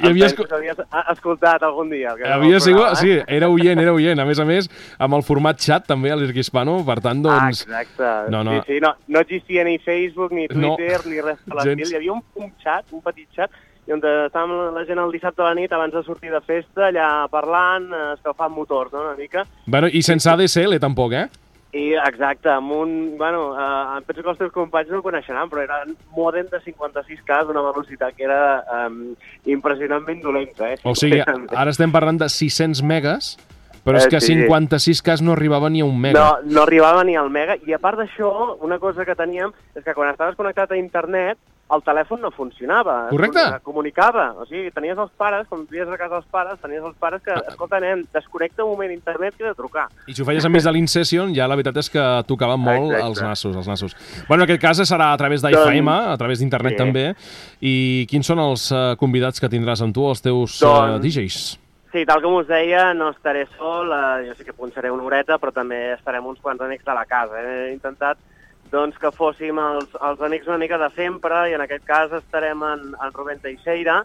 Hi que havies a- escoltat algun dia. que Havia el sigut, programa, sí, eh? era oient, era oient. A més a més, amb el format xat també a l'Irc Hispano, per tant, doncs... Ah, exacte. No, no. Sí, sí, no, no existia ni Facebook, ni No. Twitter, ni res de l'estil. Hi havia un, un xat, un petit xat, i on estàvem la gent el dissabte a la nit abans de sortir de festa, allà parlant, eh, escalfant motors, no?, una mica. Bueno, i sense ADSL tampoc, eh? I exacte, amb un... Bueno, eh, em penso que els teus companys no ho coneixeran, però era un modem de 56K d'una velocitat que era eh, impressionantment dolenta, eh? O sigui, ara estem parlant de 600 megas, però és Eh, que sí. 56 cas no arribava ni a un mega. No, no arribava ni al mega. I a part d'això, una cosa que teníem és que quan estaves connectat a internet, el telèfon no funcionava. es Correcte. com- Comunicava. O sigui, tenies els pares, quan vies a casa dels pares, tenies els pares que, escolta, nen, desconnecta un moment internet que he de trucar. I si ho feies enmig de l'Incession, ja la veritat és que tocaven molt Exacte. els nassos, els nassos. Bueno, en aquest cas serà a través Doncs- d'IFM, a través d'internet sí. també. I quins són els eh, convidats que tindràs amb tu, els teus Doncs- eh, DJs? Sí, tal com us deia, no estaré sol, eh, jo sí que punxaré una horeta, però també estarem uns quants amics de la casa. He intentat doncs, que fóssim els, els amics una mica de sempre, i en aquest cas estarem en, en Rubén Teixeira,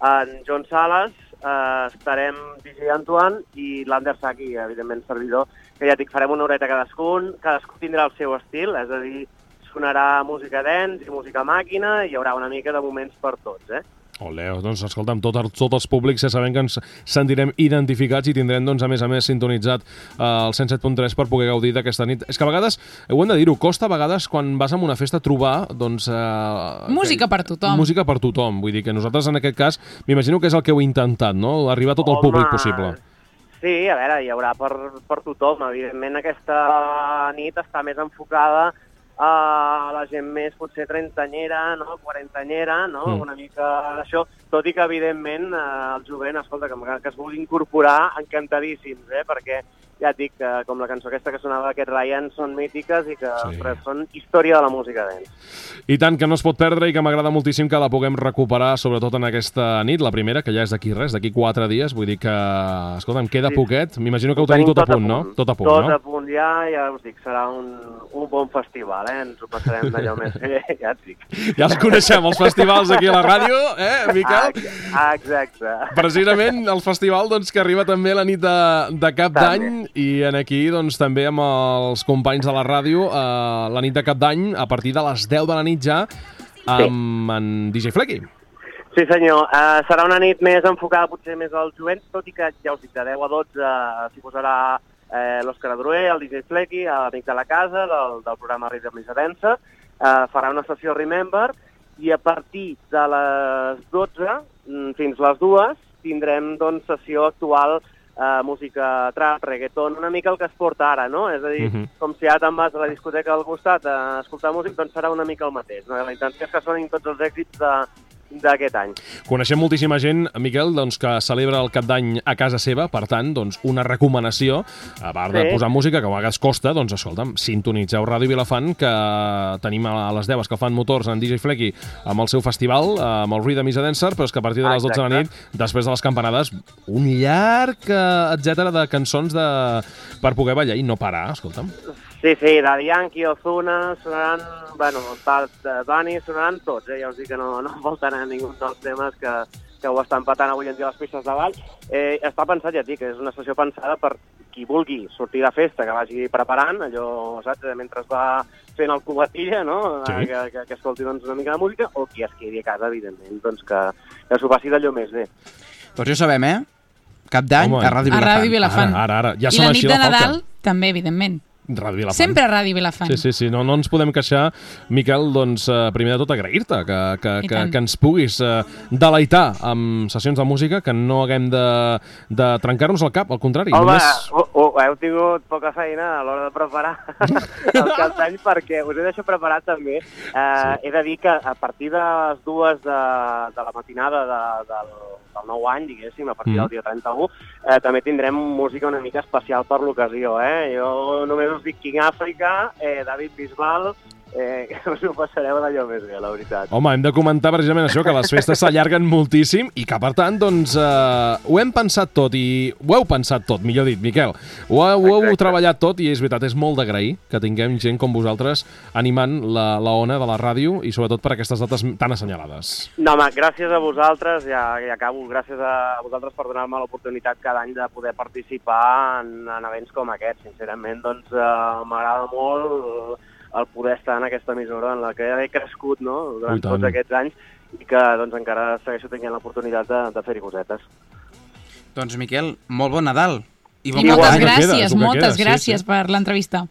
en John Sales, eh, estarem DJ Antoine i l'Ander Saki, evidentment servidor, que ja dic, farem una horeta cadascun, cadascú tindrà el seu estil, és a dir, sonarà música dance i música màquina, i hi haurà una mica de moments per tots, eh? Ole, doncs escolta'm, tot, el- tots els públics ja sabem que ens sentirem identificats i tindrem, doncs, a més a més, sintonitzat eh, el 107.3 per poder gaudir d'aquesta nit. És que a vegades, ho hem de dir-ho, costa a vegades quan vas a una festa trobar, doncs... Eh, Música per tothom. Música per tothom, vull dir que nosaltres en aquest cas m'imagino que és el que heu intentat, no? Arribar a tot el Home, públic possible. Sí, a veure, hi haurà per, per tothom. Evidentment, aquesta nit està més enfocada a la gent més, potser, trentanyera, no? quarantanyera, no? Mm. Una mica d'això, tot i que, evidentment, eh, el jovent, escolta, que, que es vulgui incorporar, encantadíssims, eh? perquè ja et dic que, com la cançó aquesta que sonava d'aquest Ryan, són mítiques i que Sí. ostres, són història de la música dance. I tant, que no es pot perdre i que m'agrada moltíssim que la puguem recuperar, sobretot en aquesta nit, la primera, que ja és d'aquí res, d'aquí quatre dies, vull dir que, escolta, em queda Sí. poquet, m'imagino que ho Ho tenim tenim tot a punt, no? Tot a punt, tot no? a punt ja, ja us dic, serà un, un bon festival, eh? Ens ho passarem d'allò més bé, [laughs] ja et dic. Ja els coneixem, els festivals aquí a la ràdio, eh, Miquel? Exacte. Precisament el festival doncs, que arriba també la nit de, de cap d'any i en aquí doncs, també amb els companys de la ràdio eh, la nit de cap d'any a partir de les 10 de la nit ja amb en DJ Flecky. Sí, senyor. Uh, serà una nit més enfocada potser més al jovent, tot i que, ja us dic, de 10 a 12 uh, s'hi posarà eh, l'Òscar Adroer, el DJ Flecky, l'amic de la casa, del, del programa Rhythm Missa Densa, uh, farà una sessió Remember, i a partir de les 12 mm, fins les 2 tindrem doncs, sessió actual eh, música trap, reggaeton, una mica el que es porta ara, no? És a dir, Mhm. com si ara te'n vas a la discoteca al costat a escoltar música, doncs serà una mica el mateix. No? La intenció és que sonin tots els èxits de- d'aquest any. Coneixem moltíssima gent, Miquel, doncs, que celebra el cap d'any a casa seva, per tant, doncs, una recomanació, a part de Sí. posar música, que a vegades costa, doncs, escolta'm, sintonitzeu Ràdio Vilafant, que tenim a les 10 que fan motors en DJ Flecky amb el seu festival, amb el Rhythm is a Dancer, però és que a partir de les 12 de la nit, després de les campanades, un llarg, eh, etc de cançons de... per poder ballar i no parar, escolta'm. Sí, sí, Daddy Yankee, Ozuna, sonaran, bueno, Bad Bunny, sonaran tots, eh? ja us dic que no, no faltarà ningú dels temes que, que ho estan patant avui en dia a les pistes de ball. Eh, està pensat, ja et dic, que és una sessió pensada per qui vulgui sortir de festa, que vagi preparant, allò, saps, eh, mentre va fent el cubatilla, no?, Sí. Eh, que, que, que escolti doncs, una mica de música, o qui es quedi a casa, evidentment, doncs que, que s'ho passi d'allò més bé. Doncs ja ho sabem, eh? Cap d'any a Ràdio A Vilafant. Ràdio Vilafant. Ara, ara, ara. Ja I la nit de. Nadal, també, evidentment. Ràdio Vilafant. Sempre Ràdio Vilafant. Sí, sí, sí, no, no ens podem queixar. Miquel, doncs, eh, primer de tot agrair-te que, que, I que, tant. que ens puguis eh, deleitar amb sessions de música, que no haguem de, de trencar-nos el cap, al contrari. Home, només... ho, ho, heu tingut poca feina a l'hora de preparar [laughs] el cap d'any perquè us he deixat preparat també. Eh, sí. He de dir que a partir de les dues de, de la matinada de, del, del nou any, diguéssim, a partir Mm. del dia 31, eh, també tindrem música una mica especial per l'ocasió. Eh? Jo només us dic King Africa, eh, David Bisbal, eh, [laughs] us ho passareu d'allò més bé, la veritat. Home, hem de comentar precisament això, que les festes s'allarguen moltíssim i que, per tant, doncs, eh, ho hem pensat tot i ho heu pensat tot, millor dit, Miquel. Ho, heu- ho heu treballat tot i és veritat, és molt d'agrair que tinguem gent com vosaltres animant la, la ona de la ràdio i sobretot per aquestes dates tan assenyalades. No, home, gràcies a vosaltres, ja, ja acabo, gràcies a vosaltres per donar-me l'oportunitat cada any de poder participar en, en events com aquest. Sincerament, doncs, eh, m'agrada molt el poder estar en aquesta emissora en la que he crescut no? durant Ui, tots aquests anys i que doncs, encara segueixo tenint l'oportunitat de, de fer-hi cosetes. Doncs, Miquel, molt bon Nadal. I moltes d'any. gràcies, moltes gràcies per l'entrevista.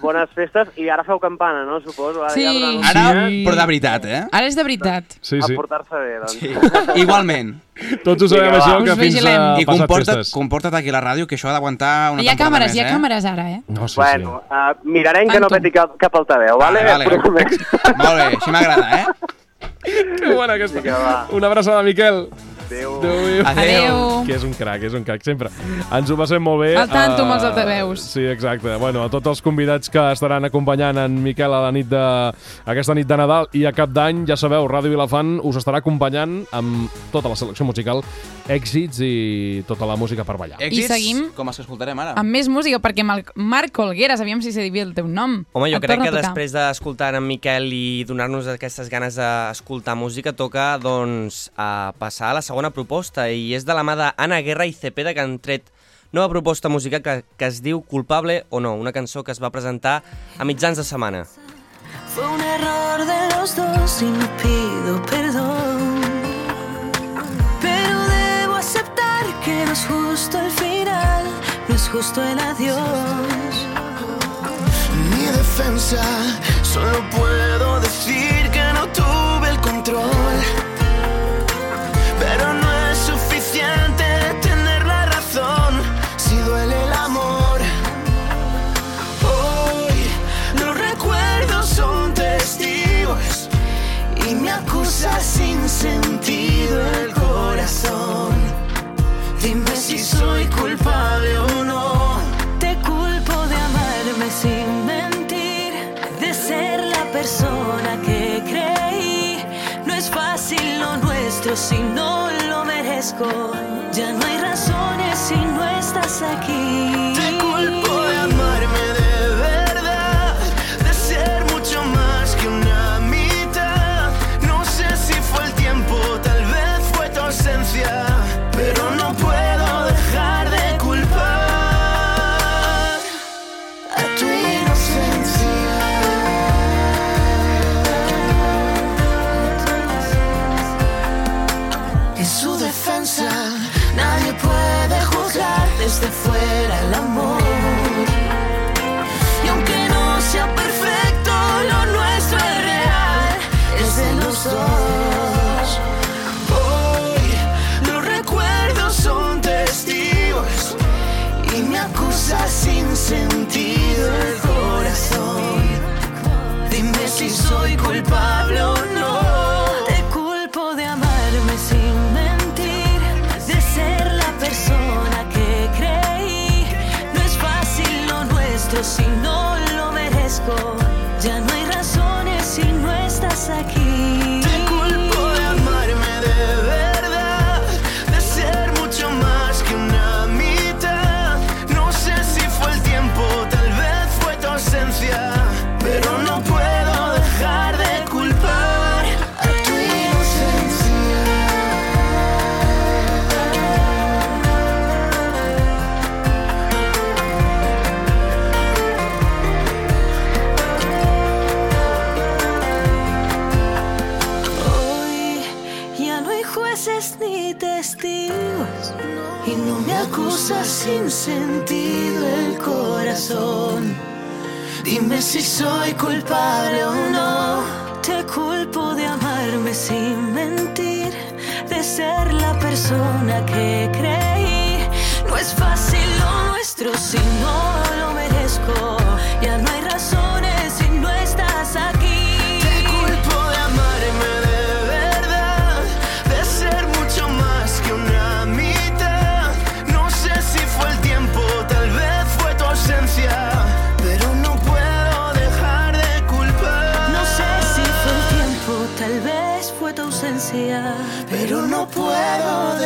Bones festes i ara feu campana, no? Suposo. Ara Sí. ja durant Ara, dia però de veritat, eh? Ara és de veritat. Sí, A sí. portar-se bé, doncs. Sí. Igualment. Tots ho sabem, Vinga, això, que fins vigilem. a I passat comporta't, festes. comporta't aquí a la ràdio, que això ha d'aguantar una Hi ha càmeres, més, hi ha eh? càmeres ara, eh? No, sí, Bueno, uh, mirarem que no Tanto. peti cap, cap altaveu, vale? Vale, vale. Molt bé, així m'agrada, eh? [laughs] Que bona aquesta. Va. Una abraçada, Miquel. Adéu. Adéu. Adéu. Que és un crac, és un crac, sempre. Ens ho passem molt bé. Al tanto amb els Eh, altaveus. Sí, exacte. Bueno, a tots els convidats que estaran acompanyant en Miquel a la nit de... aquesta nit de Nadal i a cap d'any, ja sabeu, Ràdio Vilafant us estarà acompanyant amb tota la selecció musical, èxits i tota la música per ballar. Èxits, seguim com els que escoltarem ara. Amb més música, perquè amb el Marc Olgueras, aviam si sé dir bé el teu nom. Home, jo Et crec que després d'escoltar en Miquel i donar-nos aquestes ganes d'escoltar música, toca, doncs, a passar a la segona proposta, i és de la mà d'Anna Guerra i Cepeda, que han tret nova proposta musical que, que es diu Culpable o no, una cançó que es va presentar a mitjans de setmana. Fue un error de los dos y no pido perdón. Es justo el final, no es justo el adiós. mi defensa, solo puedo decir que no tuve el control. Sentido el corazón. Dime si soy culpable o no. Te culpo de amarme sin mentir, de ser la persona que creí. No es fácil lo nuestro si no lo merezco.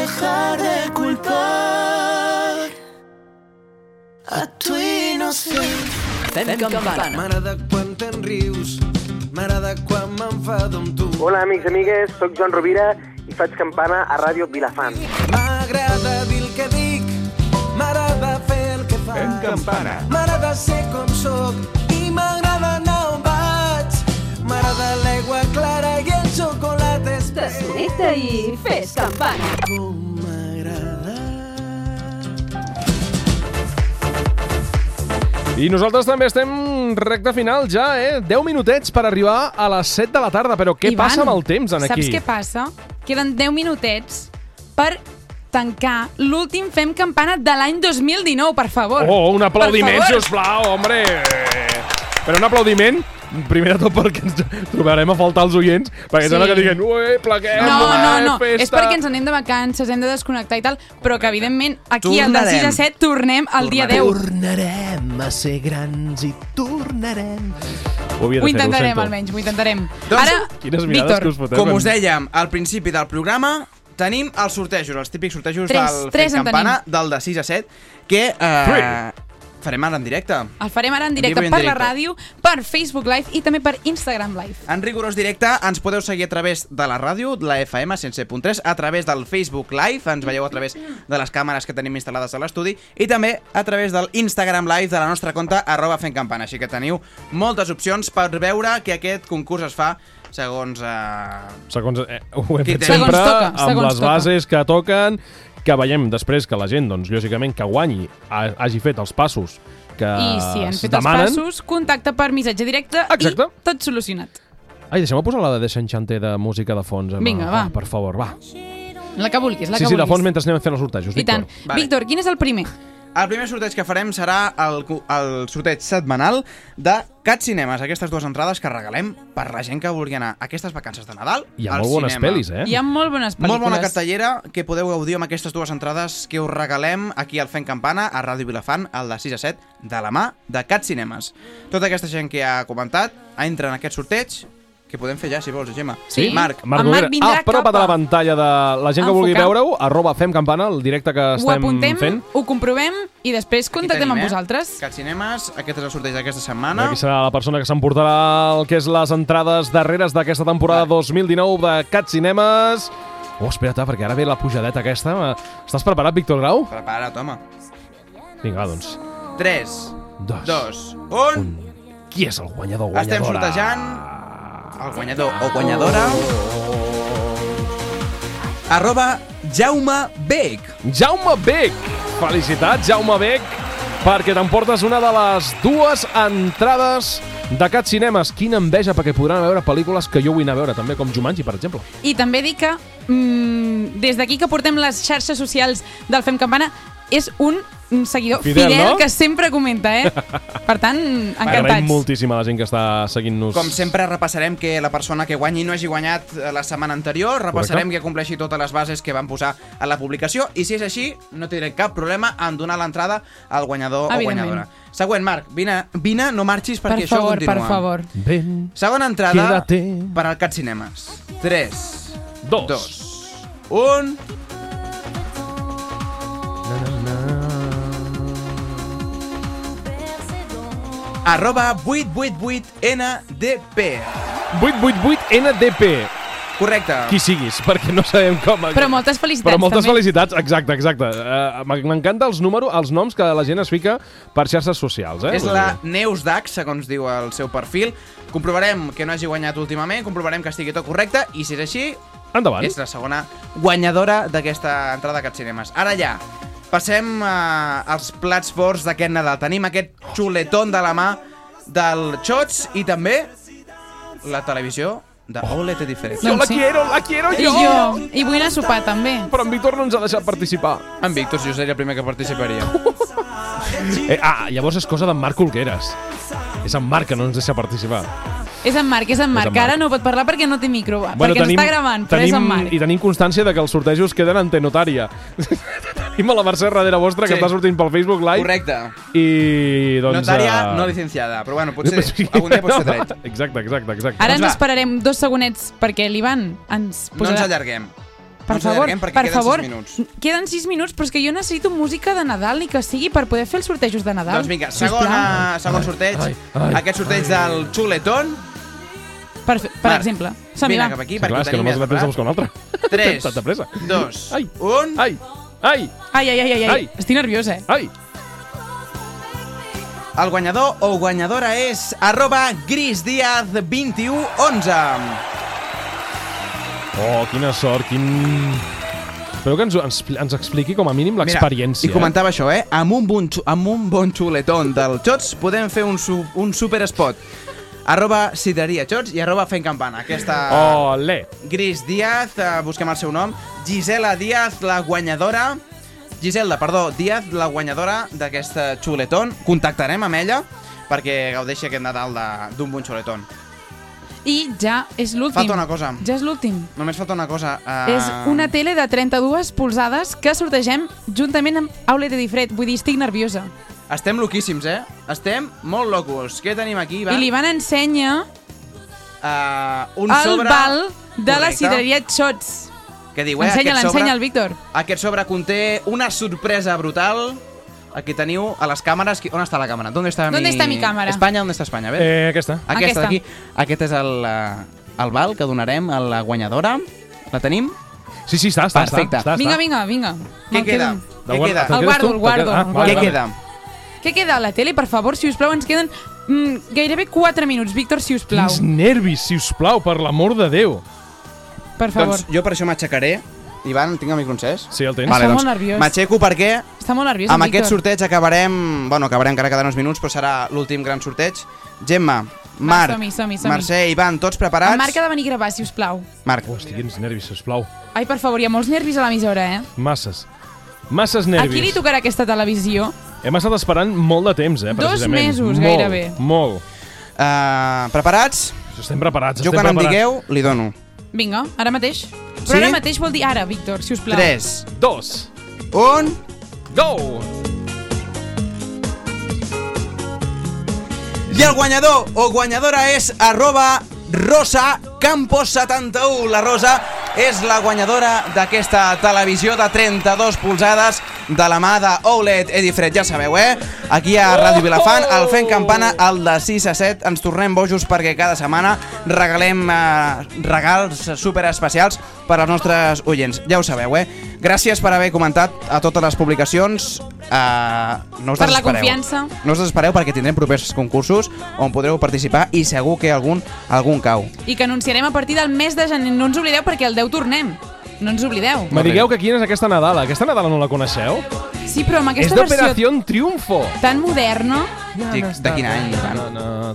Dejar de culpar a tu inocencia. Fem campana. M'agrada quan te'n rius, m'agrada quan m'enfado amb tu. Hola, amics i amigues, sóc Joan Rovira i faig campana a Ràdio Vilafant. M'agrada dir el que dic, m'agrada fer el que faig. Fem campana. M'agrada ser com sóc i m'agrada anar on vaig. M'agrada l'aigua clara i el xocolata espès. Desconnecta i fes campana. I nosaltres també estem recte final ja, eh? 10 minutets per arribar a les 7 de la tarda, però què Ivan, passa amb el temps en aquí? Saps què passa? Queden 10 minutets per tancar l'últim Fem Campana de l'any 2019, per favor. Oh, un aplaudiment, Per si favor. us plau, hombre! Però un aplaudiment primer de tot perquè ens trobarem a faltar els oients, perquè Sí. sembla que diguen, ué, pleguem, No, no, ué, no, festa. és perquè ens anem de vacances, hem de desconnectar i tal, però que evidentment aquí al de 6 a 7 tornem al dia 10. Tornarem a ser grans i tornarem. Ho Ho intentarem, sento. almenys, ho intentarem. Doncs, Ara, Quines mirades Víctor, que us foteu. Com us dèiem al principi del programa, tenim els sortejos, els típics sortejos Tres, del tres Fent en Campana, del de 6 a 7, que eh, farem ara en directe. el farem ara en En directe en per la directe. ràdio, per Facebook Live i també per Instagram Live. En rigorós directe ens podeu seguir a través de la ràdio, de la FM 107.3, a través del Facebook Live, ens veieu a través de les càmeres que tenim instal·lades a l'estudi, i també a través del Instagram Live de la nostra compte, arroba fent campana. Així que teniu moltes opcions per veure que aquest concurs es fa segons... Eh... Segons, eh, ho hem fet sempre, Segons toca, amb segons les toca. bases que toquen, que veiem després que la gent, doncs, lògicament, que guanyi, ha, hagi fet els passos que I si han fet demanen. els passos, contacte per missatge directe Exacte. i tot solucionat. Ai, deixem-me posar la de Desenchanté de música de fons. Emma. Vinga, va. Ah, per favor, va. La que vulguis, la sí, que sí, de vulguis. fons mentre anem fent els sortejos. I tant. Víctor. Víctor, quin és el primer? El primer sorteig que farem serà el, el sorteig setmanal de Cat Cinemes, aquestes dues entrades que regalem per la gent que vulgui anar a aquestes vacances de Nadal Hi ha al molt bones cinema. pel·lis, eh? Hi ha molt bones pel·lícules. Molt bona cartellera que podeu gaudir amb aquestes dues entrades que us regalem aquí al Fent Campana, a Ràdio Vilafant, al de 6 a 7, de la mà de Cat Cinemes. Tota aquesta gent que ha comentat entra en aquest sorteig, que podem fer ja, si vols, Gemma. Marc. Marc Noguera, apropa't a la pantalla de la gent que vulgui veure-ho, arroba Fem Campana, el directe que Ho estem apuntem, fent. ho comprovem i després contactem tenim, amb eh? vosaltres. Cat Cinemes, aquest és el sorteig d'aquesta setmana. Aquí serà la persona que s'emportarà el que és les entrades darreres d'aquesta temporada 2019 de Cat Cinemes. Oh, espera't, eh, perquè ara ve la pujadeta aquesta. Estàs preparat, Víctor Grau? Prepara't, home. Vinga, va, doncs. 3, Dos. 2, 1... Qui és el guanyador o Estem guanyadora? sortejant el guanyador o guanyadora arroba Jaume Beck. Jaume Beck! Felicitats, Jaume Beck, perquè t'emportes una de les dues entrades de Cat Cinemes. Quina enveja, perquè podran veure pel·lícules que jo vull anar a veure, també com Jumanji, per exemple. I també dic que mm, des d'aquí que portem les xarxes socials del Fem Campana és un seguidor Fidel, fidel, no? que sempre comenta, eh? [laughs] Per tant, Agraïm encantats. moltíssim a la gent que està seguint-nos. Com sempre, repassarem que la persona que guanyi no hagi guanyat eh, la setmana anterior, repassarem Correcte. que compleixi totes les bases que van posar a la publicació, i si és així, no tindrem cap problema en donar l'entrada al guanyador o guanyadora. Següent, Marc, vine, vine no marxis Per perquè això favor, continua. per favor. Ben, Segona entrada Quédate. per al Cat Cinemes. 3, Dos. 2, 1... arroba 888NDP. 888NDP. Correcte. Qui siguis, perquè no sabem com... Però moltes felicitats, Però moltes també. felicitats, exacte, exacte. Uh, M'encanta els números, els noms que la gent es fica per xarxes socials, eh? És la Neus Dax, segons diu el seu perfil. Comprovarem que no hagi guanyat últimament, comprovarem que estigui tot correcte, i si és així, Endavant. és la segona guanyadora d'aquesta entrada a Cat Cinemes. Ara ja, passem uh, als plats forts d'aquest Nadal. Tenim aquest xuletón de la mà del Xots i també la televisió de OLED diferent. Jo la quiero, la quiero I jo! jo. I vull anar a sopar, també. Però en Víctor no ens ha deixat participar. En Víctor, jo seria el primer que participaria. [laughs] Eh, ah, llavors és cosa d'en Marc Olgueres. És en Marc que no ens deixa participar. És en Marc, és en Marc. en Marc. Ara no pot parlar perquè no té micro, perquè ens està gravant, però és en Marc. I tenim constància de que els sortejos queden en T-Notària. [laughs] tenim a la Mercè darrere vostra, que Sí. està sortint pel Facebook Live. Correcte. I, doncs... Notària eh, no licenciada, però bueno, [laughs] potser algun dia pot ser dret. Exacte, exacte, exacte. Ara Doncs ens esperarem dos segonets perquè l'Ivan ens No posarà... ens allarguem. Per no favor, per queden favor, 6 minuts. queden 6 minuts, però és que jo necessito música de Nadal i que sigui per poder fer els sortejos de Nadal. Doncs vinga, segona, segon sorteig. ai, ai. Aquest sorteig del xuletón. Per, per Marc, exemple. Som-hi, vine cap aquí, Sí, perquè clar, ho és que la pressa preparat. buscar un altre. 3, Tanta pressa. 2, Ai. 1... Ai, ai, Ai, ai, ai, ai, ai. Ai. Estic nerviosa, eh? ai. El guanyador o guanyadora és arroba grisdiaz2111. Oh, quina sort, quin... Espero que ens, ens, ens expliqui com a mínim l'experiència. I comentava això, eh? Amb un bon, amb un bon xuletón del Xots podem fer un, su, un super spot. Arroba Sideria Xots i arroba Fent Campana. Aquesta... Oh, le. Gris Díaz, eh, busquem el seu nom. Gisela Díaz, la guanyadora. Giselda, perdó, Díaz, la guanyadora d'aquesta xuletón. Contactarem amb ella perquè gaudeixi aquest Nadal de- d'un bon xuletón. I ja és l'últim. Falta una cosa. Ja és l'últim. Només falta una cosa. Uh... És una tele de 32 polzades que sortegem juntament amb Aulet Edifred. Vull dir, estic nerviosa. Estem loquíssims, eh? Estem molt locos. Què tenim aquí, Ivan? I l'Ivan ensenya Uh, un el sobre... val de la Correcte. sidreria Xots. Què diu, eh? Ensenya, l'ensenya el Víctor. Aquest sobre conté una sorpresa brutal. Aquí teniu a les càmeres... On està la càmera? ¿Dónde está ¿Dónde mi... está mi cámara? Espanya, on està Espanya? A veure. Eh, aquesta. Aquesta Aquesta. d'aquí. Aquest és el, eh, el val que donarem a la guanyadora. La tenim? Sí, sí, està, està. Perfecte. Està, està, Vinga, vinga, vinga. Què queda? quedo. Què queda? El guardo, el guardo. Ah, vale. Què vale. queda? Què queda a la tele? Per favor, si us plau, ens queden mm, gairebé 4 minuts. Víctor, si us plau. Quins nervis, si us plau, per l'amor de Déu. Per favor. Doncs jo per això m'aixecaré. Ivan, tinc el micro encès? Sí, el tens. Vale, Està doncs, molt nerviós. M'aixeco perquè Està molt nerviós, amb en aquest Víctor. sorteig acabarem... Bueno, acabarem encara quedant uns minuts, però serà l'últim gran sorteig. Gemma, Marc, som-hi, som-hi, som-hi. Mercè, Ivan, tots preparats? En Marc ha de venir a gravar, si us plau. Marc. Hosti, quins nervis, si us plau. Ai, per favor, hi ha molts nervis a l'emissora, eh? Masses. Masses A nervis. qui li tocarà aquesta televisió? Hem estat esperant molt de temps, eh, Dos precisament. mesos, molt, gairebé. Molt. Uh, preparats? Estem preparats, Jo estem quan em preparats. digueu, li dono. Vinga, ara mateix. Però Sí? ara mateix vol dir ara, Víctor, si us plau. 3, 2, 1... Go! I el guanyador o guanyadora és arroba Rosa Campos71. La Rosa és la guanyadora d'aquesta televisió de 32 polzades de la mà de OLED Edifred. Ja sabeu, eh? Aquí a Ràdio Vilafant, al Fent Campana, al de 6 a 7. Ens tornem bojos perquè cada setmana regalem eh, regals super especials per als nostres oients. Ja ho sabeu, eh? Gràcies per haver comentat a totes les publicacions. Eh, no us Per la confiança. No us desespereu perquè tindrem propers concursos on podreu participar i segur que algun algun cau. I que anunciarem a partir del mes de gener. No ens oblideu perquè el 10 tornem. No ens oblideu. Me digueu que quina és aquesta Nadala. Aquesta Nadala no la coneixeu? Sí, però amb És aquesta versió d'Operació Triunfo. tan moderna... Dic, de quin any? No.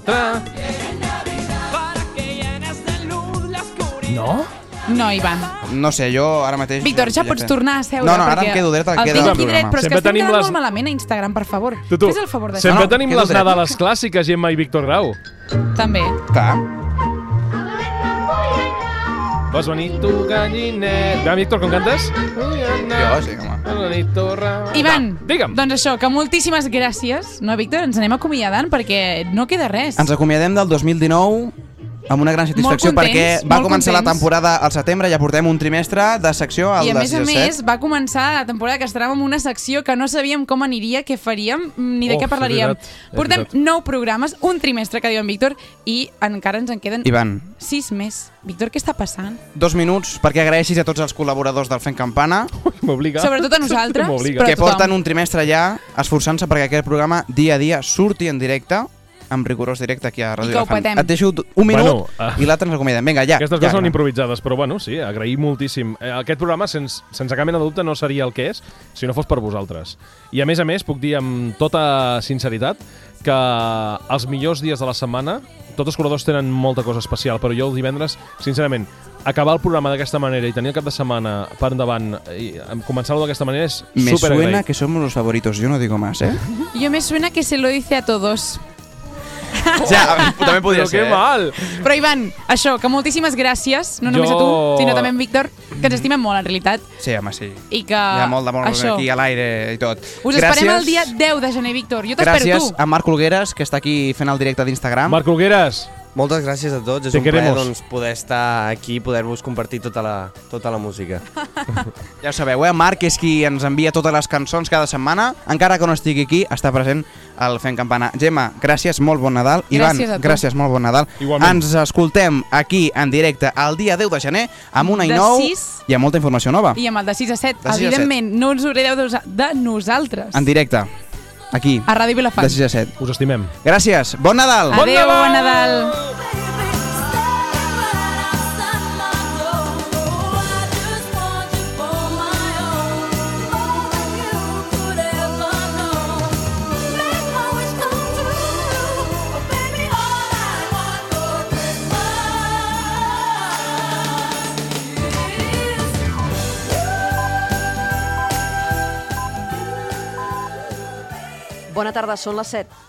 No? No, Ivan. No sé, jo ara mateix... Víctor, ja pots tornar a seure. No, no, ara em quedo dret, el tinc al aquí dret, programa. però és Sempre que estem tenim quedant les- molt malament a Instagram, per favor. Tu, tu. Fes el favor d'això. Sempre No, tenim quedo les dret. Nadales clàssiques, Gemma i Víctor Grau. També. Clar. Vols venir tu, galliner... Va, Víctor, com cantes? Jo, sí, home. Ivan, Va, digue'm. doncs això, que moltíssimes gràcies. No, Víctor, ens anem acomiadant perquè no queda res. Ens acomiadem del 2019 amb una gran satisfacció Molt contents, perquè va començar la contents. temporada al setembre, ja portem un trimestre de secció al I a de més a 6 més 7. va començar la temporada que estrenàvem amb una secció que no sabíem com aniria, què faríem, ni de Oh, què parlaríem. veritat, Portem nou programes, un trimestre que diu en Víctor, i encara ens en queden Ivan, sis més. Víctor, què està passant? dos minuts perquè agraeixis a tots els col·laboradors del Fent Campana [laughs] M'obliga. Sobretot a nosaltres, [laughs] però que porten un trimestre ja esforçant-se perquè aquest programa dia a dia surti en directe amb rigorós directe aquí a Ràdio I que ho. Et deixo un minut Bueno, ah. i l'altre ens acomiadem. Vinga, ja. Aquestes ja, són ja. improvisades, però bueno, sí, agrair moltíssim. Eh, Aquest programa, sense, sense cap mena de dubte, no seria el que és si no fos per vosaltres. I a més a més, puc dir amb tota sinceritat que els millors dies de la setmana, tots els corredors tenen molta cosa especial, però jo el divendres, sincerament, acabar el programa d'aquesta manera i tenir el cap de setmana per endavant i començar-lo d'aquesta manera és Me super suena que somos los favoritos, yo no digo más, ¿eh? Jo me suena que se lo dice a todos. [laughs] Ja, també podria Però ser. que eh? mal! Però, Ivan, això, que moltíssimes gràcies, no només Jo- a tu, sinó també a en Víctor, que ens estimem molt, en realitat, Sí, home, sí. i que... Hi ha molt d'amor això, aquí a l'aire i tot. Us esperem el dia 10 de gener, Víctor. Jo t'espero Gràcies tu. a Marc Olgueres, que està aquí fent el directe d'Instagram. Marc Olgueres, Moltes gràcies a tots, és Te un plaer queremos. doncs, poder estar aquí i poder-vos compartir tota la, tota la música. [laughs] Ja ho sabeu, eh? Marc és qui ens envia totes les cançons cada setmana. Encara que no estigui aquí, està present al Fent Campana. Gemma, gràcies, molt bon Nadal. Ivan, Gràcies a tu. gràcies, molt bon Nadal. Igualment. Ens escoltem aquí en directe el dia 10 de gener amb una i De nou sis. i amb molta informació nova. I amb el de 6 a 7, De sis a set. evidentment, no us oblideu de, de nosaltres. En directe, aquí, A Ràdio Vilafant. de 6 a 7. us estimem. Gràcies, bon Nadal! Adéu, bon Nadal. Bona tarda, són les 7.